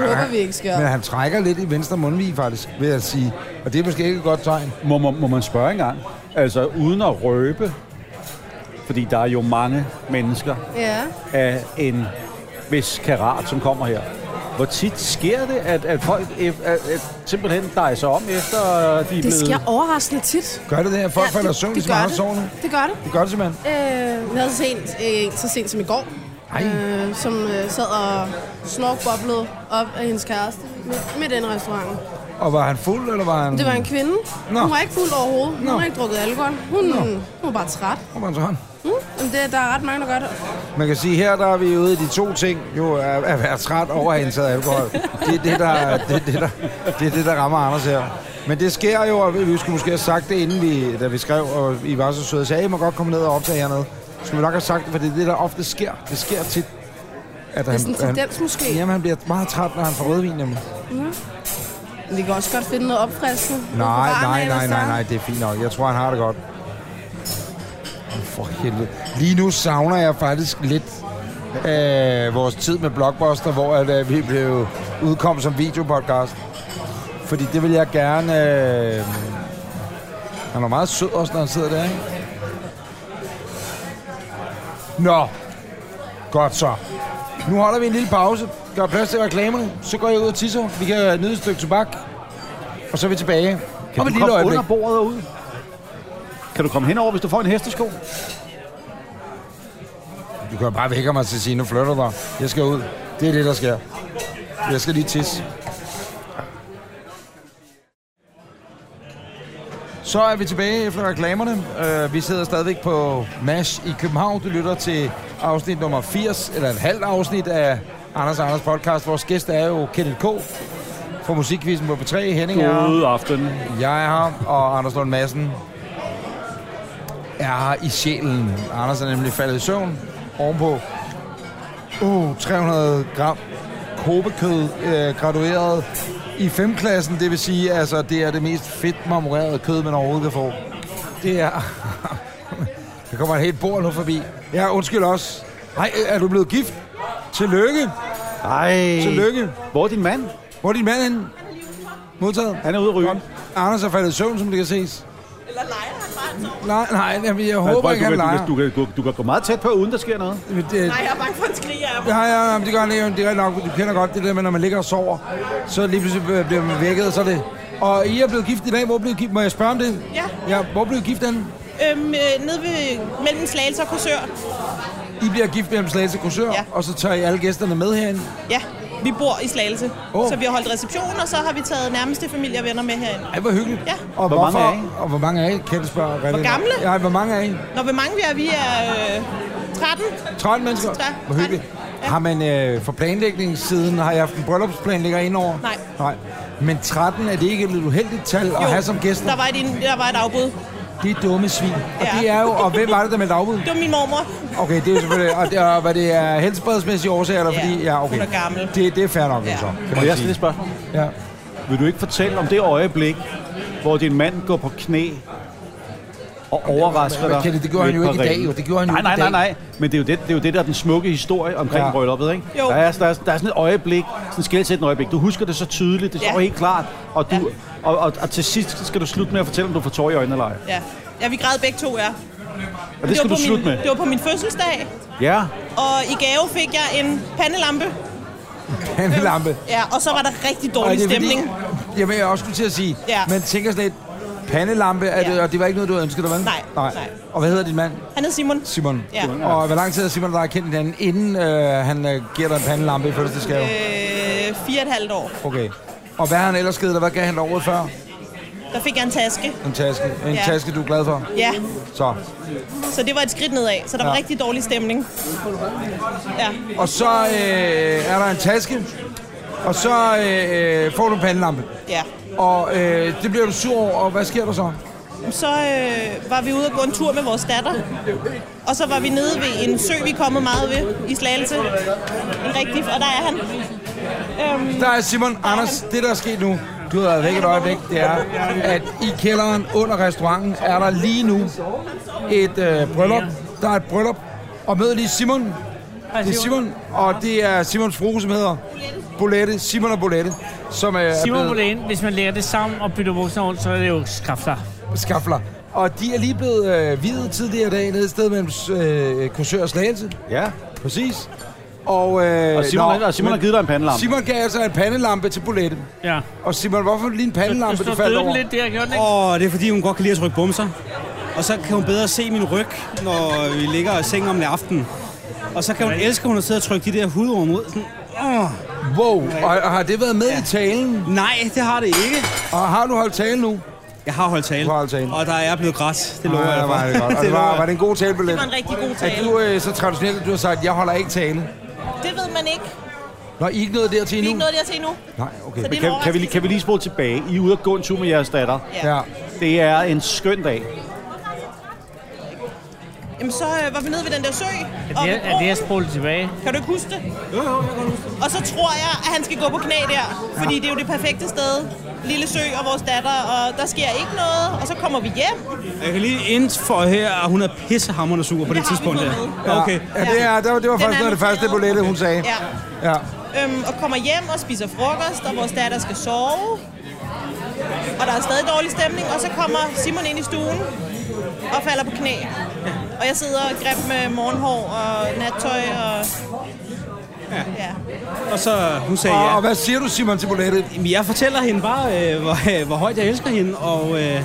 Det håber vi ikke sker. Men han trækker lidt i venstre mundvig, faktisk, vil jeg sige. Og det er måske ikke et godt tegn. Må, må, må man spørge engang? Altså, uden at røbe, fordi der er jo mange mennesker Ja. af en vis karat, som kommer her. Hvor tit sker det, at, at folk at, at, at simpelthen dejser om, efter de er Det blevet... sker overraskende tit. Gør det det her? Folk Ja, falder i det- søvn, det man har det. Det gør det. Det gør det simpelthen. Øh, vi havde så sent, øh, så sent som i går. Øh, som øh, sad og snorkboblede op af hendes kæreste med, med den restaurant. Og var han fuld, eller var han... Det var en kvinde. Nå. Hun var ikke fuld overhovedet. Hun Nå. har ikke drukket alkohol. Hun, hun var bare træt. Hvor var han sådan? Mm. Jamen, det, der er ret mange, der gør det. Man kan sige, her der er vi ude i de to ting, jo at, at være træt over at have indtaget alkohol. Det er det, der, det, det, der, det er det, der rammer Anders her. Men det sker jo, og vi skulle måske have sagt det, inden vi, da vi skrev, og I var så søde, sagde, I må godt komme ned og optage hernede. Skulle vi nok have sagt for det er det, der ofte sker. Det sker tit. At Det er sådan en tendens måske. Jamen, han bliver meget træt, når han får rødvin, nemlig. Men vi kan også godt finde noget opfriskende. Nej, nej, nej, nej, nej, det er fint nok. Jeg tror, han har det godt. For helvede. Lige nu savner jeg faktisk lidt øh, vores tid med Blockbuster, hvor at, øh, vi blev udkom som videopodcast. Fordi det vil jeg gerne... Øh, han er meget sød også, når han sidder der, ikke? Nå. Godt så. Nu holder vi en lille pause. Gør plads til reklamerne. Så går jeg ud og tisser. Vi kan nyde et stykke tobak. Og så er vi tilbage. Kan Om du et lille komme øjeblik. under bordet og ud? Kan du komme henover, hvis du får en hestesko? Du kan bare vække mig til at sige, nu flytter dig. Jeg skal ud. Det er det, der sker. Jeg skal lige tisse. Så er vi tilbage efter reklamerne. Uh, vi sidder stadigvæk på MASH i København. Du lytter til afsnit nummer 80, eller et halvt afsnit af Anders Anders podcast. Vores gæst er jo Kenneth K. fra Musikkvisten på P3. Henning er her. God aften. Jeg er her, og Anders Lund Madsen er her i sjælen. Anders er nemlig faldet i søvn ovenpå uh, 300 gram kobekød øh, gradueret i 5. klassen. Det vil sige, altså, det er det mest fedt marmorerede kød, man overhovedet kan få. Det er... [LAUGHS] Der kommer et helt bord nu forbi. Ja, undskyld også. Hej, er du blevet gift? Tillykke. Ej. Tillykke. Hvor er din mand? Hvor er din mand henne? Modtaget. Han er ude at ryge. Anders er faldet i søvn, som det kan ses. Eller leger Nej, nej, jeg Men håber prøv, ikke, du, han leger. du, kan, du, kan, du kan gå meget tæt på, uden der sker noget. Det, Nej, jeg er bange for, at han skriger af mig. ja, ja, ja, det gør han ikke. Det er rigtig nok. Du kender godt det der med, når man ligger og sover, så lige pludselig bliver man vækket, og så er det... Og I er blevet gift i dag. Hvor blev I gift? Må jeg spørge om det? Ja. Ja, hvor blev I gift den? Øhm, øh, nede ved, mellem Slagelse og Korsør. I bliver gift mellem Slagelse og Kursør, Ja. og så tager I alle gæsterne med herinde. Ja, vi bor i Slagelse. Oh. Så vi har holdt reception, og så har vi taget nærmeste familie og venner med herinde. Ej, hvor hyggeligt. Ja. Og Hvor mange hvorfor- er I? Og hvor mange er I? Kan du spørge? Hvor gamle? Ja, hvor mange er I? Når hvor mange vi er, vi er øh, 13. 13 mennesker? Ja, Hvor hyggeligt. 13. Ja. Har man øh, for planlægningssiden, har jeg haft en bryllupsplanlægger indover? Nej. Nej. Men 13, er det ikke et lidt uheldigt tal at have som gæster? der var, et, der var et afbud. Det er dumme svin. Og Ja. det er jo, og hvem var det, der meldte afbud? Det var min mormor. Okay, det er jo selvfølgelig, og det er, hvad det er helbredsmæssige årsager, eller Ja, fordi, ja, okay. hun er gammel. Det, det er fair nok, Ja. ja. så. Kan man jeg stille et spørgsmål? Ja. Vil du ikke fortælle om det øjeblik, hvor din mand går på knæ og overrasker men dig? Det gjorde han jo ikke i dag, jo. Det gjorde han jo nej, ikke nej, nej, dag. nej. Men det er, jo det, det er jo det, der er den smukke historie omkring Ja. ja. brylluppet, ikke? Jo. Der er, der, er, der er sådan et øjeblik, sådan et skældsættende øjeblik. Du husker det så tydeligt, det Ja. står helt klart. Og, du, Ja. og, og, og, til sidst skal du slutte med at fortælle, om du får tårer i øjnene eller ej. Ja. ja, vi græd begge to, ja. Og det skal var du på slutte min, med. Det var på min fødselsdag, Ja. og i gave fik jeg en pandelampe. Pandelampe. Ja, og så var der rigtig dårlig det er fordi- stemning. Jamen, jeg også skulle til at sige, Ja. man tænker sådan lidt, pandelampe, er det, Ja. og det var ikke noget, du ønskede dig, vel? Nej, nej. Og hvad hedder din mand? Han hed Simon. Simon. Ja. Og hvor lang tid har Simon og dig kendt hinanden, inden øh, han øh, giver dig en pandelampe i fødselsdagsgave? Øh, fire og et halvt år. Okay. Og hvad har han ellers givet dig? Hvad gav han dig året før? Der fik jeg en taske. En taske. En Ja. taske, du er glad for? Ja, Så. så det var et skridt nedad. Så der var Ja. rigtig dårlig stemning. Ja, Og så øh, er der en taske, Og så øh, øh, får du en pandelampe. Ja. Og øh, det bliver du sur over, og hvad sker der så? Så øh, var vi ude og gå en tur med vores datter. Og så var vi nede ved en sø, vi er kommet meget ved i Slagelse. En rigtig, og der er han. Øhm, Der er Simon, Anders, det der er sket nu, du har været væk et øjeblik, det er, at i kælderen under restauranten er der lige nu et øh, bryllup. Der er et bryllup, og mød lige Simon. Det er Simon, og det er Simons frue, som hedder Bolette, Simon og Bolette, som er Simon blevet Bolen, hvis man lægger det sammen og bytter bukserne rundt, så er det jo skafter. skafler. Og de er lige blevet øh, videt tidligere i dag nede et sted mellem øh, Korsør og Slagelse. Ja. Præcis. Og, øh, Og Simon, nå, og Simon har men givet dig en pandelampe. Simon gav altså en pandelampe til Bolette. Ja. Og Simon, hvorfor lige en Du pandelampe, står du faldt døden over? lidt der, gjorde den ikke? Og det er fordi, hun godt kan lide at trykke bumser. Og så kan hun bedre se min ryg, når vi ligger i sengen om aftenen. Og så kan hun elske, at hun har siddet og trykke de der hudrum ud. Sådan, åh. Wow, og, og har det været med i talen? Nej, det har det ikke. Og har du holdt tale nu? Jeg har holdt tale. Du har holdt tale. Og der er blevet græt. Det lover Ja, jeg var det godt. [LAUGHS] Det var, var det en god talebillet? det var en rigtig god Er tale. du øh, så traditionelt, at du har sagt, jeg holder ikke tale? Det ved man ikke. Når I er ikke nået dertil Vi er endnu? ikke noget der til endnu. Nej, okay. Så det er en Kan, kan, vi, kan vi lige spole tilbage? I er ude og gå en tur med jeres datter. Ja. Det er en skøn dag. Jamen, så øh, var vi nede ved den der sø. Er og det, er det broen. at spole tilbage? Kan du ikke huske det? Jo, jo, jeg kan huske det. Og så tror jeg, at han skal gå på knæ der. Fordi det er jo det perfekte sted. Lille sø og vores datter, og der sker ikke noget. Og så kommer vi hjem. Jeg kan lige indføre her, at hun er pissehammerende sur på det, Det tidspunkt der. Okay. Ja, det, er, det var, det var faktisk noget af det første. Bolette, hun sagde. Ja. Ja. Øhm, og kommer hjem og spiser frokost, og vores datter skal sove. Og der er stadig dårlig stemning, og så kommer Simon ind i stuen og falder på knæ. Og jeg sidder og greb med morgenhår og nattøj og... Ja. Og så hun sagde Og, ja. og hvad siger du, Simon, til Bolette? Jeg fortæller hende bare, øh, hvor, hvor højt jeg elsker hende, og øh,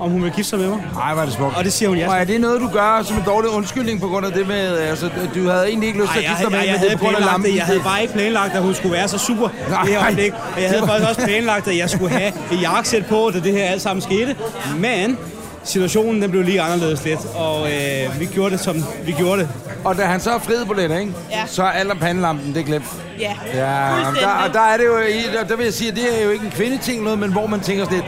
om hun vil gifte sig med mig. Nej, var det smukt. Og det siger hun ja Og er det noget, du gør som en dårlig undskyldning på grund af det med... Altså, du havde egentlig ikke lyst til at jeg, gifte dig jeg, med, jeg, men det havde er på grund af lampen. det. Jeg havde bare ikke planlagt, at hun skulle være så super Nej. i det her øjeblik. Og jeg havde faktisk også planlagt, at jeg skulle have et jakkesæt på, da det her alt sammen skete. Men situationen den blev lige anderledes lidt, og øh, vi gjorde det, som vi gjorde det. Og da han så er friet Bolette, ikke? Ja. så er alt om pandelampen, det er glemt. Ja, Ja, der, og der er det jo, og der vil jeg sige, at det er jo ikke en kvindeting noget, men hvor man tænker sådan lidt,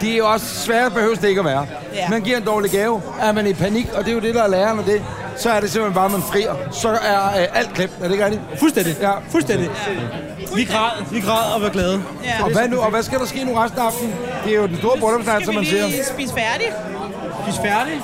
det er jo også svært, behøves det ikke at være. Ja. Man giver en dårlig gave, er man i panik, og det er jo det, der er læren af det, så er det simpelthen bare, at man frier. Så er øh, alt glemt, er det ikke rigtigt? Fuldstændig. Ja. Fuldstændig. Vi græd, vi græd og var glade. Ja. Og hvad, nu, og hvad skal der ske nu resten af aftenen? Det er jo den store bryllupsnat, som Skal man vi siger. lige spise færdig? Vi er færdige.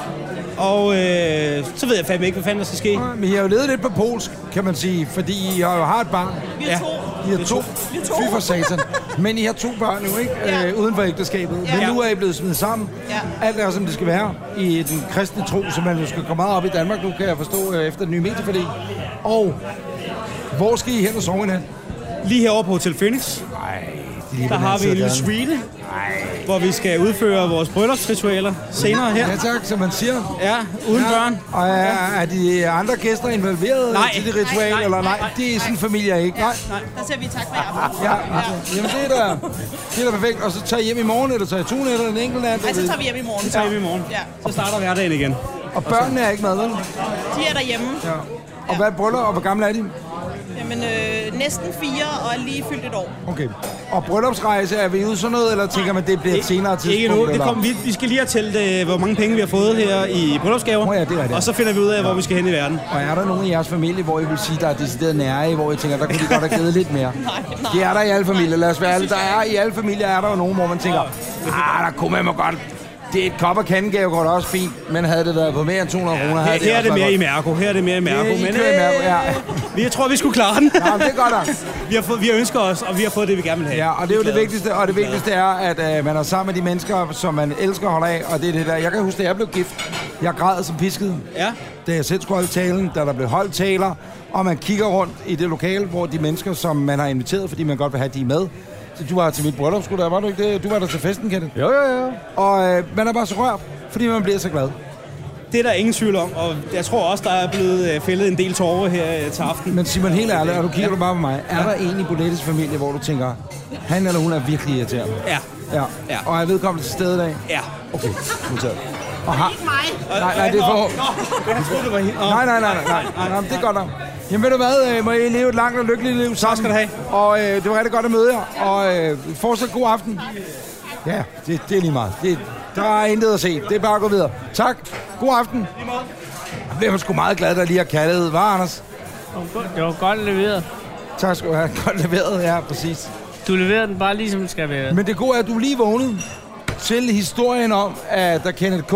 Og øh, så ved jeg fandme ikke, hvad fanden der skal ske. Men I har jo levet lidt på polsk, kan man sige, fordi I har jo har et barn. Vi er Ja. to. I har to. Vi er to. Fy for satan. Men I har to børn nu, ikke? Ja. Øh, uden for ægteskabet. Men Ja. nu er I blevet smidt sammen. Ja. Alt er, som det skal være i den kristne tro, som man jo skal komme meget op i Danmark nu, kan jeg forstå, øh, efter den nye medieforlig. Og hvor skal I hen og sove i nat? Lige herovre på Hotel Phoenix, der har vi en lille suite, hvor vi skal udføre vores bryllupsritualer senere her. Ja tak, som man siger. Ja, uden børn. Og er, er de andre gæster involveret Nej. til det ritual, Nej, nej, eller nej? nej, Det er sådan en familie ikke. Nej. Der ser vi tak for jer. Ja, jamen det er da, det er da perfekt. Og så tager I hjem i morgen, eller tager I to nætter en enkelt nat? Ej, så tager vi hjem i morgen. Så tager vi i morgen. Ja. Så starter hverdagen igen. Og børnene er ikke med, vel? De er derhjemme. Ja. Og hvad er bryllup, og hvor gamle er de? Jamen, øh, næsten fire og er lige fyldt et år. Okay. Og bryllupsrejse, er vi ude sådan noget, eller tænker man, det bliver et senere tidspunkt? Ikke nu. Det kom, vi, vi skal lige have talt, øh, hvor mange penge vi har fået her i bryllupsgaver. Nå ja, det er rigtigt. Og så finder vi ud af, hvor vi skal hen i verden. Og er der nogen i jeres familie, hvor I vil sige, der er decideret nære i, hvor I tænker, der kunne de godt have givet lidt mere? [LAUGHS] Nej, nej. Det er der i alle familier, lad os være ærlige. Der er i alle familier er der jo nogen, hvor man tænker, ah, der kunne man godt. Det er et kop og kandegave går da også fint, men havde det været på mere end 200 kroner, Her, havde det her er det mere været i Mærko. Her er det mere i Mærko. Det er Men i Mærko, ja. øh, vi jeg tror, vi skulle klare den. godt. Ja, det er godt nok. [LAUGHS] vi, har fået, vi har ønsket os, og vi har fået det, vi gerne vil have. Ja, og det er jo det vigtigste, og det vigtigste er, at øh, man er sammen med de mennesker, som man elsker og holder af, og det er det der. Jeg kan huske, da jeg blev gift, jeg græd som pisket, Ja. da jeg selv skulle holde talen, da der blev holdt taler, og man kigger rundt i det lokale, hvor de mennesker, som man har inviteret, fordi man godt vil have de er med. Du var til mit bryllup, skulle der, var du ikke det? Du var der til festen, Kenneth. Jo, jo, jo. Og øh, man er bare så rørt, fordi man bliver så glad. Det er der ingen tvivl om, og jeg tror også, der er blevet øh, fældet en del tårer her øh, til aften. Men Simon, helt ærligt, og du kigger du bare på mig, er der en i Bolettes familie, hvor du tænker, han eller hun er virkelig irriterende? Ja, Ja. Ja. Og er vedkommende til stede i dag? ja. Okay, modtaget. Og har... Mig. Nej, nej, det er for... Jeg troede, det var hende. Nej, nej, nej, nej, nej, nej, det er godt nok. Jamen ved du hvad, øh, må I leve et langt og lykkeligt liv sammen. skal du have. Og øh, det var rigtig godt at møde jer, og øh, fortsat god aften. Ja, det, det er lige meget. Det, der er intet at se. Det er bare at gå videre. Tak. God aften. Jeg bliver sgu meget glad, der lige har kaldet. Hvad, Anders? Det var godt leveret. Tak skal du have. Godt leveret, ja, præcis. Du leverer den bare lige som den skal være. Men det gode er, at du er lige vågnet til historien om, at der Kenneth K.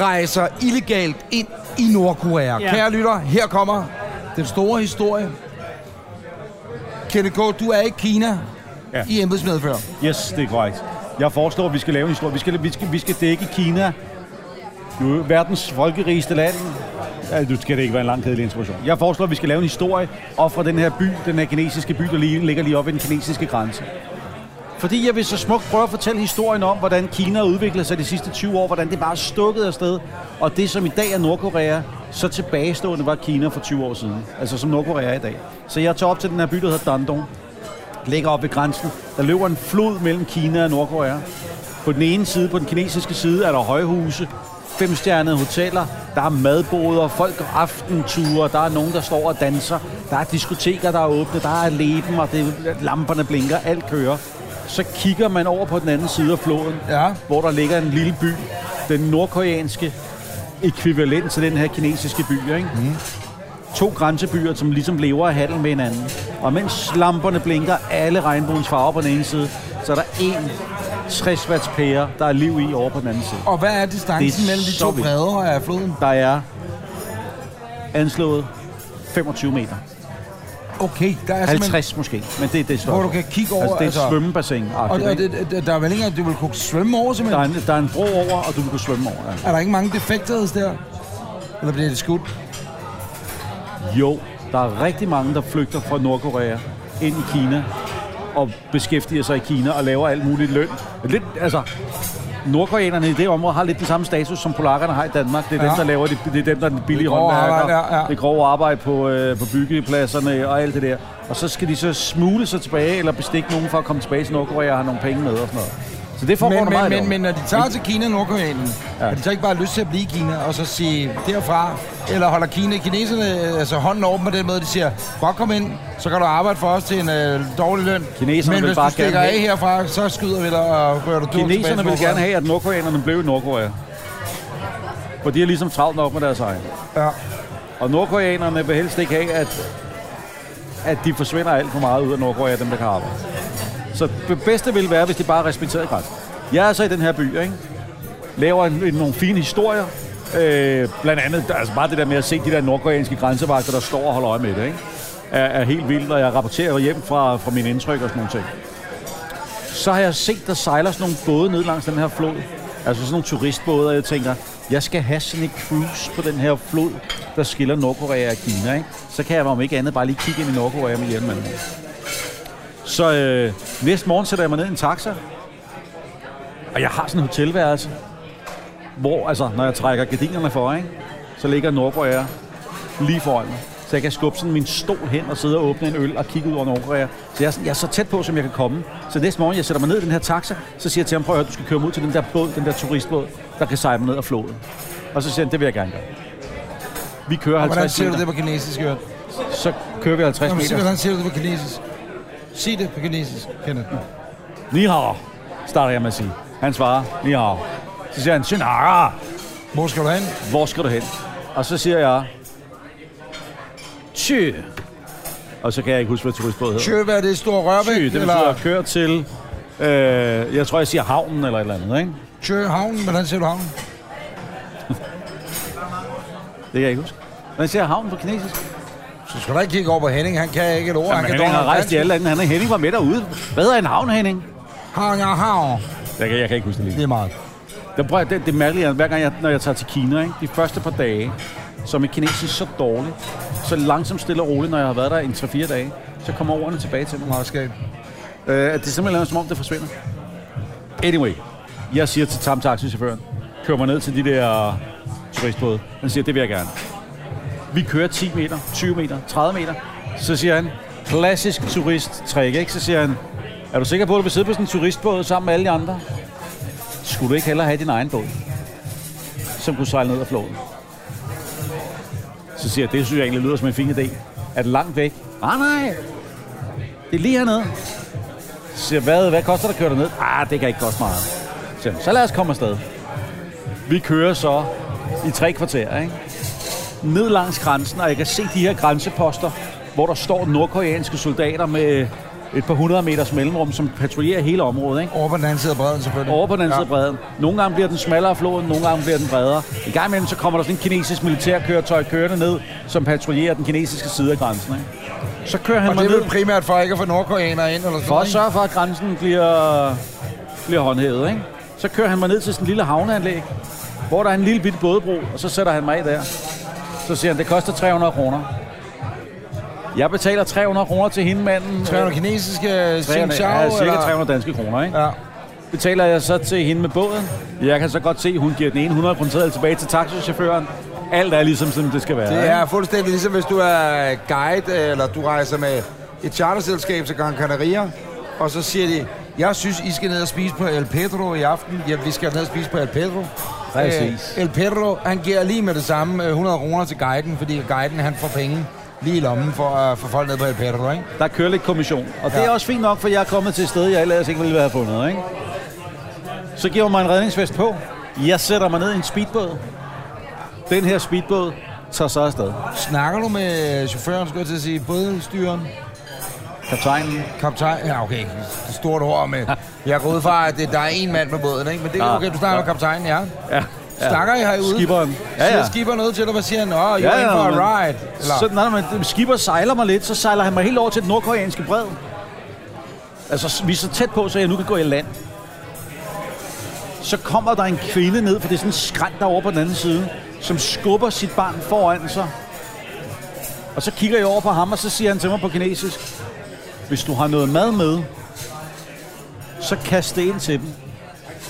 rejser illegalt ind i Nordkorea. Ja. Kære lytter, her kommer den store historie. Kenneth K., du er i Kina ja. I embedsmedfør. Yes, det er korrekt. Jeg foreslår, at vi skal lave en historie. Vi skal, vi skal, vi skal dække Kina. Jo, verdens folkerigeste land. Ja, du skal det ikke være en lang kedelig introduktion. Jeg foreslår, at vi skal lave en historie op fra den her by, den her kinesiske by, der lige, ligger lige oppe ved den kinesiske grænse. Fordi jeg vil så smukt prøve at fortælle historien om, hvordan Kina udviklede sig de sidste 20 år, hvordan det bare stukkede stukket afsted. Og det, som i dag er Nordkorea, så tilbagestående var Kina for 20 år siden. Altså som Nordkorea i dag. Så jeg tager op til den her by, der hedder Dandong. Ligger op ved grænsen. Der løber en flod mellem Kina og Nordkorea. På den ene side, på den kinesiske side, er der højhuse, femstjernede hoteller, der er madboder, folk går aftenture, der er nogen, der står og danser, der er diskoteker, der er åbne, der er leben, og det, lamperne blinker, alt kører. Så kigger man over på den anden side af floden, Ja. hvor der ligger en lille by, den nordkoreanske ekvivalent til den her kinesiske by, ikke? Mm. To grænsebyer, som ligesom lever af handel med hinanden. Og mens lamperne blinker alle regnbuens farver på den ene side, så er der en 60 watts pære, der er liv i over på den anden side. Og hvad er distancen er mellem de to bredder af floden? Der er anslået 25 meter. Okay, der er 50 måske, men det er det største. Hvor du kan kigge over, Altså, det er altså- et svømmebassin. Og, og det, det, der er vel ikke engang, du vil kunne svømme over, Der er, simpelthen? en, der er en bro over, og du vil kunne svømme over. Ja. Er der ikke mange defekter der? Eller bliver det skudt? Jo, der er rigtig mange, der flygter fra Nordkorea ind i Kina og beskæftiger sig i Kina og laver alt muligt løn. Lidt, altså, nordkoreanerne i det område har lidt den samme status, som polakkerne har i Danmark. Det er Ja. dem, der laver det, det er dem, der er den billige Det håndværker. arbejde, ja, ja. Det grove arbejde på, øh, på byggepladserne og alt det der. Og så skal de så smule sig tilbage, eller bestikke nogen for at komme tilbage til Nordkorea og have nogle penge med og sådan noget. Så det foregår Men, men, meget men, men når de tager til Kina og Nordkoreanen, ja. Har de så ikke bare lyst til at blive i Kina, og så sige derfra, eller holder Kina, kineserne altså hånden åben på den måde, de siger, godt kom ind, så kan du arbejde for os til en øh, dårlig løn. Kineserne men vil hvis bare du stikker af herfra, så skyder vi dig og rører tilbage Kineserne vil gerne Nordkorea. have, at nordkoreanerne blev i Nordkorea. For de er ligesom travlt nok med deres egen. Ja. Og nordkoreanerne vil helst ikke have, at, at de forsvinder alt for meget ud af Nordkorea, dem der kan arbejde. Så det bedste ville være, hvis de bare respekterede grænsen. Jeg er så i den her by, ikke? Laver en, en, nogle fine historier. Øh, blandt andet, altså bare det der med at se de der nordkoreanske grænsevagter, der står og holder øje med det, ikke? Er, er helt vildt, og jeg rapporterer hjem fra, fra mine indtryk og sådan nogle ting. Så har jeg set, der sejler sådan nogle både ned langs den her flod. Altså sådan nogle turistbåde, og jeg tænker, jeg skal have sådan et cruise på den her flod, der skiller Nordkorea og Kina. Ikke? Så kan jeg om ikke andet bare lige kigge ind i Nordkorea med hjemmanden. Så øh, næste morgen sætter jeg mig ned i en taxa, og jeg har sådan en hotelværelse, hvor, altså, når jeg trækker gardinerne for, ikke, så ligger Nordkorea lige foran mig. Så jeg kan skubbe sådan min stol hen og sidde og åbne en øl og kigge ud over Nordkorea. Så jeg er, sådan, jeg er så tæt på, som jeg kan komme. Så næste morgen, jeg sætter mig ned i den her taxa, så siger jeg til ham, prøv at høre, du skal køre mig ud til den der båd, den der turistbåd, der kan sejle mig ned af floden. Og så siger han, det vil jeg gerne gøre. Vi kører Og hvordan 50 siger du meter. det på kinesisk, Jørgen? Så kører vi 50 Jamen, meter. hvordan siger du det på kinesisk? Sig det på kinesisk, Kenneth. Ni hao, starter jeg med at sige. Han svarer, ni hao. Så siger han, Shinara, Hvor skal du hen? hvor skal du hen? Og så siger jeg, Tjø. Og så kan jeg ikke huske, hvad turistbåd hedder. Tjøv, er det Stor Rørbæk? Tjø, det betyder kør til, øh, jeg tror, jeg siger havnen eller et eller andet, ikke? Tjø havnen, hvordan siger du havnen? [LAUGHS] Det kan jeg ikke huske. Hvordan siger havnen på kinesisk? Så skal du ikke kigge over på Henning, han kan ikke et ord. Jamen, han kan Henning har rejst i alle lande. Han er Henning var med derude. Hvad er en havn, Henning? Havn, ja, havn. Jeg kan, jeg kan ikke huske det lige. Det er meget. Det, prøver, det, det er mærkeligt, at hver gang jeg, når jeg tager til Kina, ikke, de første par dage, som er kinesisk så dårligt, så langsomt stille og roligt, når jeg har været der i en 3-4 dage, så kommer ordene tilbage til mig. Meget skab. Øh, at det simpelthen er som om, det forsvinder. Anyway, jeg siger til tam taxichaufføren, kør mig ned til de der turistbåde. Han siger, det vil jeg gerne. Vi kører 10 meter, 20 meter, 30 meter. Så siger han, klassisk turist-trick, ikke? Så siger han, er du sikker på, at du vil sidde på sådan en turistbåd sammen med alle de andre? Skulle du ikke hellere have din egen båd, som kunne sejle ned ad floden? Så siger jeg, det synes jeg egentlig lyder som en fin idé. Er det langt væk? Nej, nej. Det er lige hernede. Så siger hvad, hvad koster det at køre derned? Ah, det kan ikke koste meget. Så, siger så lad os komme afsted. Vi kører så i tre kvarter, ikke? Ned langs grænsen, og jeg kan se de her grænseposter, hvor der står nordkoreanske soldater med et par hundrede meters mellemrum, som patruljerer hele området, ikke? Over på den anden side af bredden, selvfølgelig. Over på den anden side af bredden. Nogle gange bliver den smallere floden, nogle gange bliver den bredere. I gang imellem så kommer der sådan en kinesisk militærkøretøj kørende ned, som patruljerer den kinesiske side af grænsen. Ikke? Så kører han Og mig det er ned primært for ikke at få nordkoreanere ind, eller sådan for at sørge for, at grænsen bliver, bliver håndhævet. Ikke? Så kører han mig ned til sådan en lille havneanlæg, hvor der er en lille bitte bådebro, og så sætter han mig af der. Så siger han, det koster 300 kroner. Jeg betaler 300 kroner til hende manden. 300 kinesiske Xing 300, Chao, ja, cirka eller? 300 danske kroner, ikke? Ja. betaler jeg så til hende med båden. Jeg kan så godt se, at hun giver den ene 100 kroner tilbage til taxichaufføren. Alt er ligesom, som det skal være. Det ikke? er fuldstændig ligesom, hvis du er guide, eller du rejser med et charterselskab til Gran Canaria, og så siger de, jeg synes, I skal ned og spise på El Pedro i aften. Ja, vi skal ned og spise på El Pedro. Præcis. Øh, El Pedro, han giver lige med det samme øh, 100 kroner til guiden, fordi guiden han får penge lige i lommen for at få folk ned på El Pedro, ikke? Der kører lidt kommission. Og det Ja. er også fint nok, for jeg er kommet til et sted, jeg ellers ikke ville have fundet. Ikke? Så giver hun mig en redningsvest på. Jeg sætter mig ned i en speedbåd. Den her speedbåd tager så afsted. Snakker du med chaufføren, skulle jeg til at sige, bådstyren, Kaptajnen. kaptajn? Ja, okay, det stort ord, men jeg går ud fra, at det, der er en mand med båden, ikke? Men det er Ja, okay, du snakker ja. med kaptajnen, ja. Ja. Snakker I herude? Skipperen. Ja, ja. skipper noget til dig, hvad siger han? Åh, oh, you're Ja, ja, for men- a ride. Eller? Så, nej, nej, men skipper sejler mig lidt, så sejler han mig helt over til den nordkoreanske bred. Altså, vi er så tæt på, så jeg nu kan gå i land. Så kommer der en kvinde ned, for det er sådan en skrænt derovre på den anden side, som skubber sit barn foran sig. Og så kigger jeg over på ham, og så siger han til mig på kinesisk, hvis du har noget mad med, så kast det ind til dem.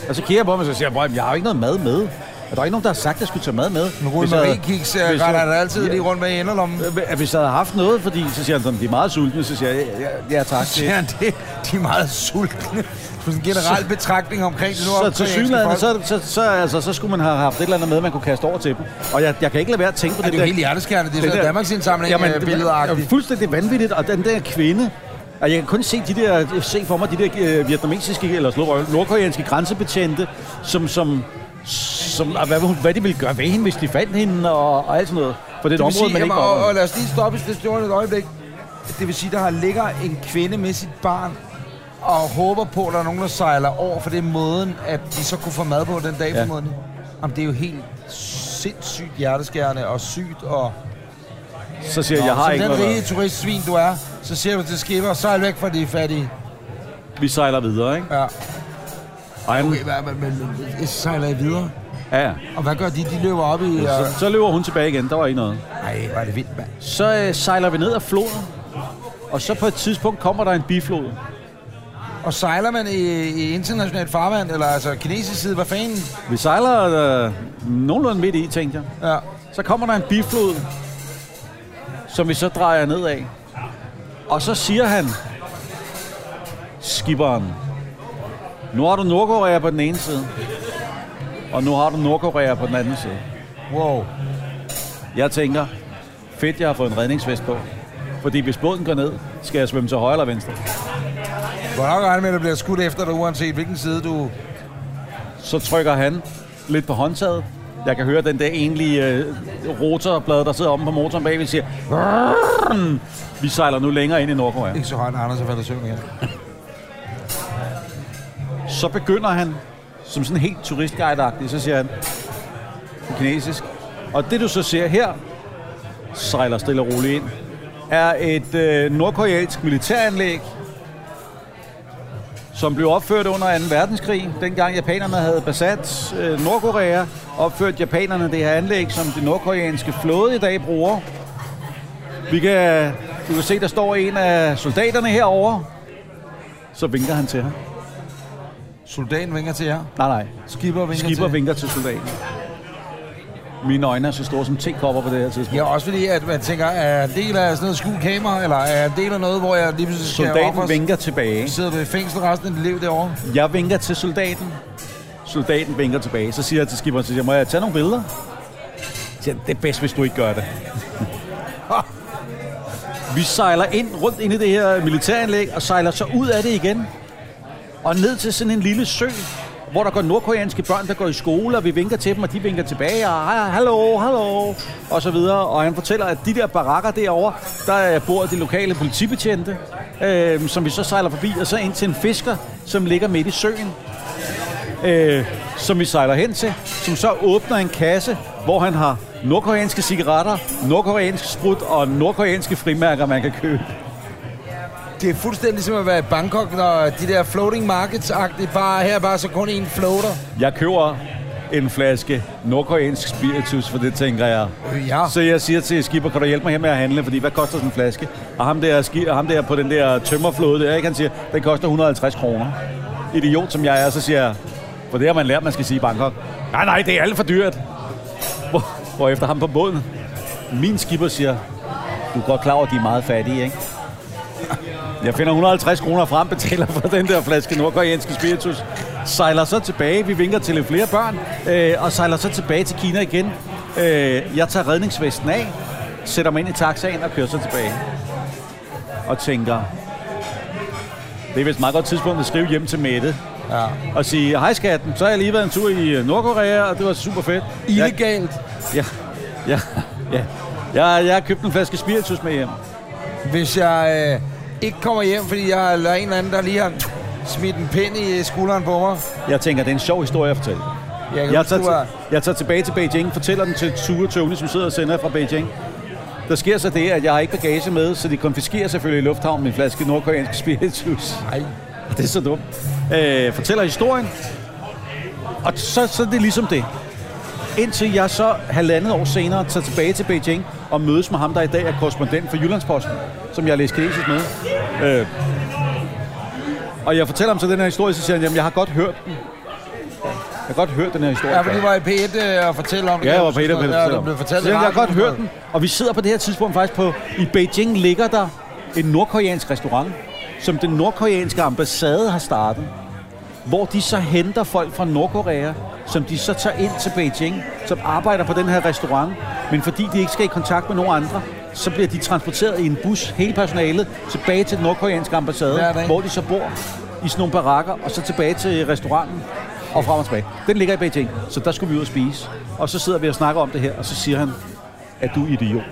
Og så kigger jeg på ham, og så siger jeg, "Bror, jeg har jo ikke noget mad med. Og der er ikke nogen, der har sagt, at jeg skulle tage mad med. Men Rune Hvis jeg- Marie Kiks hvis retter han altid lige rundt med i inderlommen. at hvis jeg havde haft noget, fordi så siger han sådan, de er meget sultne, så siger jeg, ja, ja, ja tak. Siger han det? De er meget sultne. På en generel betragtning omkring det nu. Så til synligheden, så, så, så, altså, så skulle man have haft et eller andet med, man kunne kaste over til dem. Og jeg, jeg kan ikke lade være at tænke på er det, det er jo helt hjerteskærende. Det er sådan der- Danmarks indsamling Jamen, Jamen, det er fuldstændig vanvittigt, og den der kvinde, og jeg kan kun se de der, se for mig de der øh, vietnamesiske eller nord- nordkoreanske grænsebetjente, som, som, som og hvad, hvad de ville gøre ved hende, hvis de fandt hende, og, og alt sådan noget. For det et Det område, sige, man ikke og, og lad os lige stoppe i stationen et øjeblik. Det vil sige, der ligger en kvinde med sit barn og håber på, at der er nogen, der sejler over, for det er måden, at de så kunne få mad på den dag ja. formodentlig. Jamen, det er jo helt sindssygt hjerteskærende og sygt. Og, Så siger jeg, jeg har ikke den noget. rige turistsvin, du er, så siger du til skipper, sejl væk fra de fattige. Vi sejler videre, ikke? Ja. Han, Okay, men, men, men sejler I videre? ja, ja. Og hvad gør de? De løber op i... Og... Så, så løber hun tilbage igen, der var ikke noget. Ej, hvor er det vildt, mand. Så øh, sejler vi ned ad floden, og så på et tidspunkt kommer der en biflod. Og sejler man i, i internationalt farvand, eller altså kinesisk side, hvad fanden? Vi sejler øh, nogenlunde midt i, tænkte jeg. Ja. Så kommer der en biflod, som vi så drejer ned af. Og så siger han, skipperen, nu har du Nordkorea på den ene side, og nu har du Nordkorea på den anden side. Wow. Jeg tænker, fedt, jeg har fået en redningsvest på. Fordi hvis båden går ned, skal jeg svømme til højre eller venstre. Du har nok regnet med, at der bliver skudt efter dig, uanset hvilken side du... Så trykker han lidt på håndtaget. Jeg kan høre den der enlige øh, rotorblad, der sidder omme på motoren bagved, siger, "Brrrr." vi sejler nu længere ind i Nordkorea. Ikke så højt, Anders er faldet søvn igen. Så begynder han, som sådan helt turistguide så siger han på kinesisk. Og det du så ser her, sejler stille og roligt ind, er et øh, nordkoreansk militæranlæg, som blev opført under 2. verdenskrig. Dengang japanerne havde besat øh, Nordkorea, opførte japanerne det her anlæg, som det nordkoreanske flåde i dag bruger. Vi kan, du kan se, der står en af soldaterne herovre. Så vinker han til ham. Soldaten vinker til jer. Nej, nej. Skipper vinker Skipper til vinker til soldaten. Mine øjne er så store som tekopper på det her tidspunkt. Ja, også fordi, at man tænker, er en del af sådan noget skjult kamera, eller er en del af noget, hvor jeg lige pludselig skal Soldaten offres? vinker tilbage. Sidder du i fængsel resten af dit liv derovre? Jeg vinker til soldaten. Soldaten vinker tilbage. Så siger jeg til skipperen, så siger jeg, må jeg tage nogle billeder? siger, han, det er bedst, hvis du ikke gør det. Vi sejler ind rundt ind i det her militæranlæg, og sejler så ud af det igen. Og ned til sådan en lille sø, hvor der går nordkoreanske børn, der går i skole, og vi vinker til dem, og de vinker tilbage, og hej, hallo, hallo, og så videre. Og han fortæller, at de der barakker derovre, der øh, bor de lokale politibetjente, øh, som vi så sejler forbi, og så ind til en fisker, som ligger midt i søen, øh, som vi sejler hen til, som så åbner en kasse, hvor han har nordkoreanske cigaretter, nordkoreansk sprut og nordkoreanske frimærker, man kan købe. Det er fuldstændig som at være i Bangkok, når de der floating markets-agtige bare her er bare så kun en floater. Jeg køber en flaske nordkoreansk spiritus, for det tænker jeg. Ja. Så jeg siger til skipper, kan du hjælpe mig her med at handle, fordi hvad koster sådan en flaske? Og ham der, ski, ham der på den der tømmerflåde der, ikke? han siger, den koster 150 kroner. Idiot som jeg er, så siger jeg, for det har man lært, man skal sige i Bangkok. Nej, nej, det er alt for dyrt. Hvor efter ham på båden, min skipper siger, du er godt klar over, at de er meget fattige, ikke? Jeg finder 150 kroner frem, betaler for den der flaske nordkoreanske spiritus. Sejler så tilbage, vi vinker til flere børn, øh, og sejler så tilbage til Kina igen. Øh, jeg tager redningsvesten af, sætter mig ind i taxaen og kører så tilbage. Og tænker, det er vist et meget godt tidspunkt at skrive hjem til Mette. Ja. Og sige, hej skatten, så har jeg lige været en tur i øh, Nordkorea, og det var super fedt. Illegalt. Ja, ja, ja. Jeg, jeg har købt en flaske spiritus med hjem. Hvis jeg øh, ikke kommer hjem, fordi jeg eller en eller anden, der lige har smidt en pind i skulderen på mig. Jeg tænker, det er en sjov historie at fortælle. Jeg Jeg huske, tager, var, jeg tager tilbage til Beijing, fortæller den til Ture Tony, som sidder og sender fra Beijing. Der sker så det, at jeg har ikke bagage med, så de konfiskerer selvfølgelig i lufthavnen min flaske nordkoreansk spiritus. nej, Det er så dumt. Øh, fortæller historien, og så, så er det ligesom det. Indtil jeg så halvandet år senere tager tilbage til Beijing og mødes med ham, der i dag er korrespondent for Jyllandsposten, som jeg har læst kinesisk med. Øh, og jeg fortæller ham så den her historie, så siger han, jamen jeg har godt hørt den. Jeg har godt hørt den her historie. ja, for du var i P1 øh, og fortælle om det. Ja, jeg var på et af huske. Ja, du blev fortalt Så jeg har godt hørt og den. Og vi sidder på det her tidspunkt faktisk på... I Beijing ligger der en nordkoreansk restaurant, som den nordkoreanske ambassade har startet. Hvor de så henter folk fra Nordkorea, som de så tager ind til Beijing, som arbejder på den her restaurant. Men fordi de ikke skal i kontakt med nogen andre, så bliver de transporteret i en bus, hele personalet, tilbage til den nordkoreanske ambassade, hvor de så bor i sådan nogle barakker, og så tilbage til restauranten og frem og tilbage. Den ligger i Beijing, så der skulle vi ud og spise. Og så sidder vi og snakker om det her, og så siger han, at du idiot.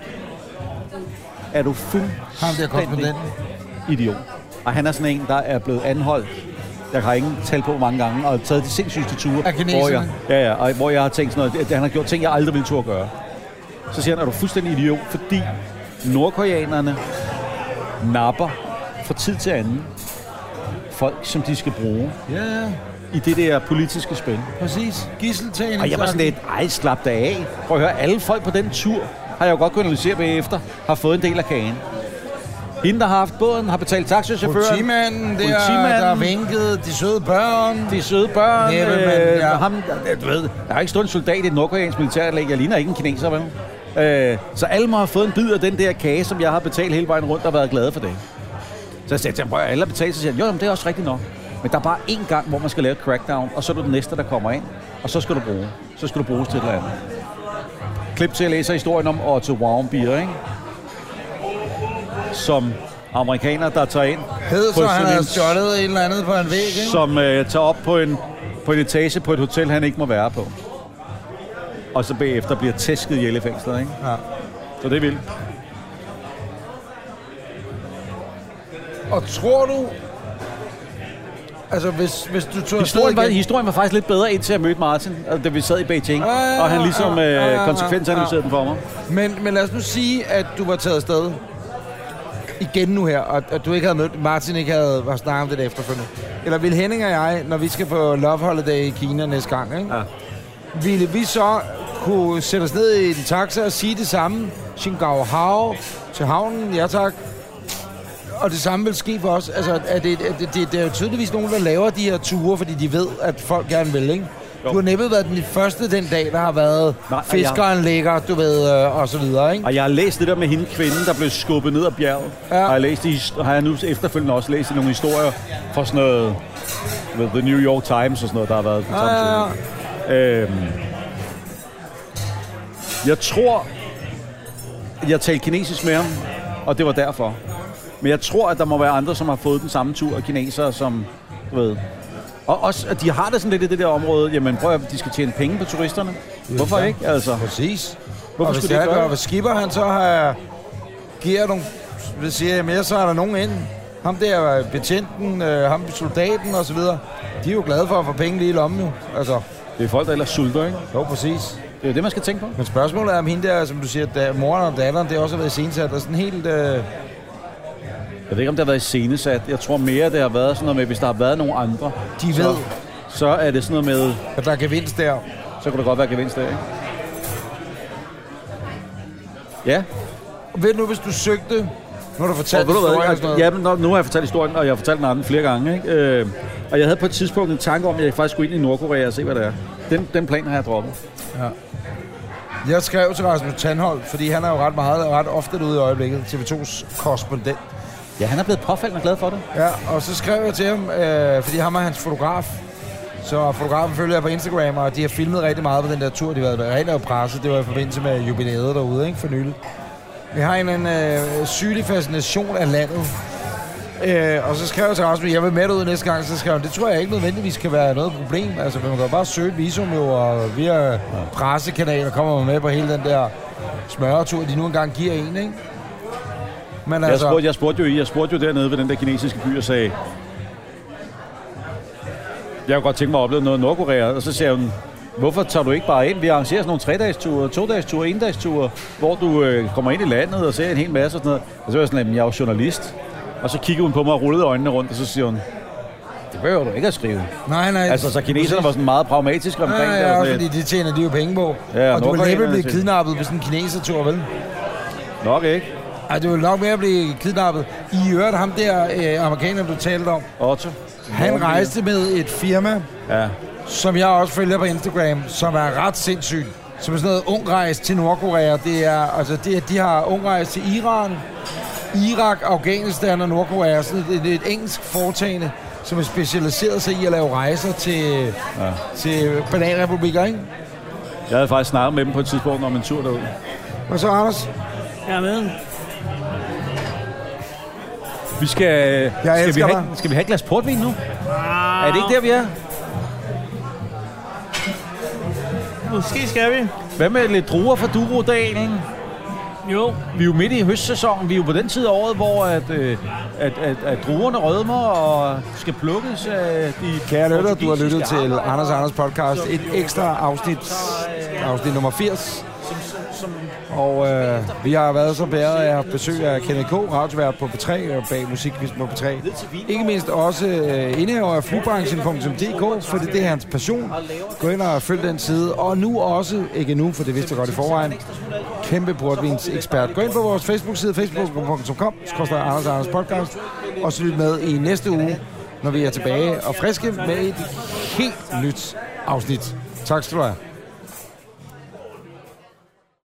Er du fuldstændig idiot? Og han er sådan en, der er blevet anholdt. Jeg har ingen tal på mange gange, og taget de sindssygste ture. Hvor jeg, ja, ja, og hvor jeg har tænkt sådan noget, at han har gjort ting, jeg aldrig ville turde gøre. Så siger han, er du fuldstændig idiot, fordi nordkoreanerne napper fra tid til anden folk, som de skal bruge Ja, ja, i det der politiske spil. præcis. Gisseltagning. Og jeg var sådan lidt, ej, slap da af. Prøv at høre, alle folk på den tur, har jeg jo godt kunnet analysere bagefter, har fået en del af kagen. Hende, der har haft båden, har betalt taxichaufføren. Politimanden der, Politimanden. der vinkede, de søde børn. De søde børn. Næppe, men, øh, ja. ham, du ved, der har ikke stået en soldat i et nordkoreansk militæranlæg. Jeg ligner ikke en kineser, vel? Øh, så alle må have fået en bid af den der kage, som jeg har betalt hele vejen rundt og været glade for det. Så jeg sagde til ham, "Prøv at alle har betalt, så siger han, jo, jamen, det er også rigtigt nok. Men der er bare én gang, hvor man skal lave et crackdown, og så er du den næste, der kommer ind, og så skal du bruge. Så skal du bruges til et eller andet. Klip til at læse historien om Otto Warmbier, ikke? Som amerikaner, der tager ind Hed så, han en- stjålet et eller andet på en væg, ikke? som øh, tager op på en, på en etage på et hotel, han ikke må være på. Og så bagefter bliver tæsket ihjel i fængslet, ikke? Ja. Så det er vildt. Og tror du... Altså, hvis, hvis du tog Historien var, igen- historien var faktisk lidt bedre, indtil jeg mødte Martin, altså, da vi sad i Beijing. Ja, ja, og han ligesom ja, ja, ja, øh, konsekvensanalyserede ja. den for mig. Men, men lad os nu sige, at du var taget afsted igen nu her, og at du ikke havde mødt, Martin ikke havde var snakket om det efterfølgende. Eller vil Henning og jeg, når vi skal på Love Holiday i Kina næste gang, ikke? Ja. ville vi så kunne sætte os ned i en taxa og sige det samme? Xingao Hao til havnen, ja tak. Og det samme vil ske for os. Altså, er det, er det, det, det er jo tydeligvis nogen, der laver de her ture, fordi de ved, at folk gerne vil, ikke? Jo. Du har næppe været den første den dag, der har været Nej, fiskeren ligger, du ved, øh, og så videre, ikke? Og jeg har læst det der med hende kvinden, der blev skubbet ned ad bjerget. Ja. Har, jeg læst i, har jeg nu efterfølgende også læst i nogle historier fra sådan noget... Ved The New York Times og sådan noget, der har været på Ja, ja, ja. Øhm, Jeg tror, jeg talte kinesisk med ham, og det var derfor. Men jeg tror, at der må være andre, som har fået den samme tur af kinesere, som, du ved... Og også, at de har det sådan lidt i det der område, jamen prøv at de skal tjene penge på turisterne. Hvorfor ikke, altså? Præcis. Hvorfor og skulle de gøre hvis skipper han så har, giver nogle, hvis siger, jamen, jeg, så er der nogen ind. Ham der betjenten, øh, ham soldaten og så videre. De er jo glade for at få penge lige i lommen jo. Altså, Det er folk, der ellers sulter, ikke? jo præcis. Det er jo det, man skal tænke på. Men spørgsmålet er om hende der, som du siger, da, moren og datteren, det også har været sensat, og sådan helt... Øh, Jeg ved ikke, om det har været iscenesat. Jeg tror mere, det har været sådan noget med, hvis der har været nogle andre. de så, ved, Så er det sådan noget med, at der er gevinst der. så kunne der godt være gevinst der, ikke? Ja, Ved du nu, hvis du søgte... Nu har du og fortalt ved du hvad, historien og sådan jeg, ja, men nu, nu har jeg fortalt historien, og jeg har fortalt den anden flere gange, ikke? Øh, og jeg havde på et tidspunkt en tanke om, at jeg faktisk skulle ind i Nordkorea og se, hvad det er. Den, den plan har jeg droppet. Jeg skrev til Rasmus Tandholt, fordi han er jo ret meget og ret ofte derude i øjeblikket. TV2's korrespondent. Ja, han er blevet påfaldende glad for det. Ja, og så skrev jeg til ham, øh, fordi ham er hans fotograf. Så fotografen følger jeg på Instagram, og de har filmet rigtig meget på den der tur, de har været med. Rigtig presse, det var i forbindelse med jubilæet derude, ikke, for nylig. Vi har en, en øh, sygelig fascination af landet. Øh, og så skrev jeg til Rasmus, jeg vil med ud næste gang, så skrev han, det tror jeg ikke nødvendigvis kan være noget problem. Altså, man kan bare søge visum jo, og via pressekanaler kommer man med på hele den der smørretur, de nu engang giver en, ikke? Men Jeg altså, spurgte, jeg spurgte jo, jeg spurgte jo dernede ved den der kinesiske by og sagde, jeg kunne godt tænke mig at opleve noget i Nordkorea. Og så siger hun, hvorfor tager du ikke bare ind? Vi arrangerer sådan nogle tre-dages ture, to-dages ture, en-dages ture, hvor du øh, kommer ind i landet og ser en hel masse og sådan noget. Og så var jeg sådan, "Jamen, jeg er jo journalist. Og så kigger hun på mig og rullede øjnene rundt, og så siger hun, det behøver du ikke at skrive. nej, nej. Altså, så kineserne var sådan meget pragmatiske omkring Ja, det. og ja, også fordi det tjener de jo penge på. Ja, og du vil næppe blive kidnappet på sådan en kinesertur, vel? Nok ikke. Ej, du vil nok mere blive kidnappet. I øvrigt ham der øh, amerikaner, du talte om, Otto. han rejste med et firma, Ja. som jeg også følger på Instagram, som er ret sindssygt. Som er sådan noget ung rejse til Nordkorea. Det er, altså, det de har ung rejse til Iran, Irak, Afghanistan og Nordkorea. Sådan et, et, et engelsk foretagende, som er specialiseret sig i at lave rejser til, ja. til bananrepublikker, ikke? Jeg havde faktisk snakket med dem på et tidspunkt om en tur derud. Og så Anders, Jeg er med. Vi skal, skal, vi have, dig. skal vi have et glas portvin nu? Ah, Er det ikke der, vi er? Måske skal vi. Hvad med lidt druer fra Durodalen? Jo. Vi er jo midt i høstsæsonen. Vi er jo på den tid af året, hvor at, øh, at, at, at druerne rødmer og skal plukkes af de Kære lytter, du har lyttet til. Anders Anders podcast. Et ekstra afsnit, afsnit nummer 80. Og øh, vi har været så bæret af at besøge besøg af Kenneth K., radiovært på P3 og bag musikvisten på P3. Ikke mindst også øh, indehaver af flybranchen.dk, for det, det er hans passion. Gå ind og følg den side. Og nu også, ikke nu, for det vidste jeg godt i forvejen, kæmpe portvins ekspert. Gå ind på vores Facebook-side, facebook.com, skrøster Anders Anders podcast, og så lyt med i næste uge, når vi er tilbage og friske med et helt nyt afsnit. Tak skal du have.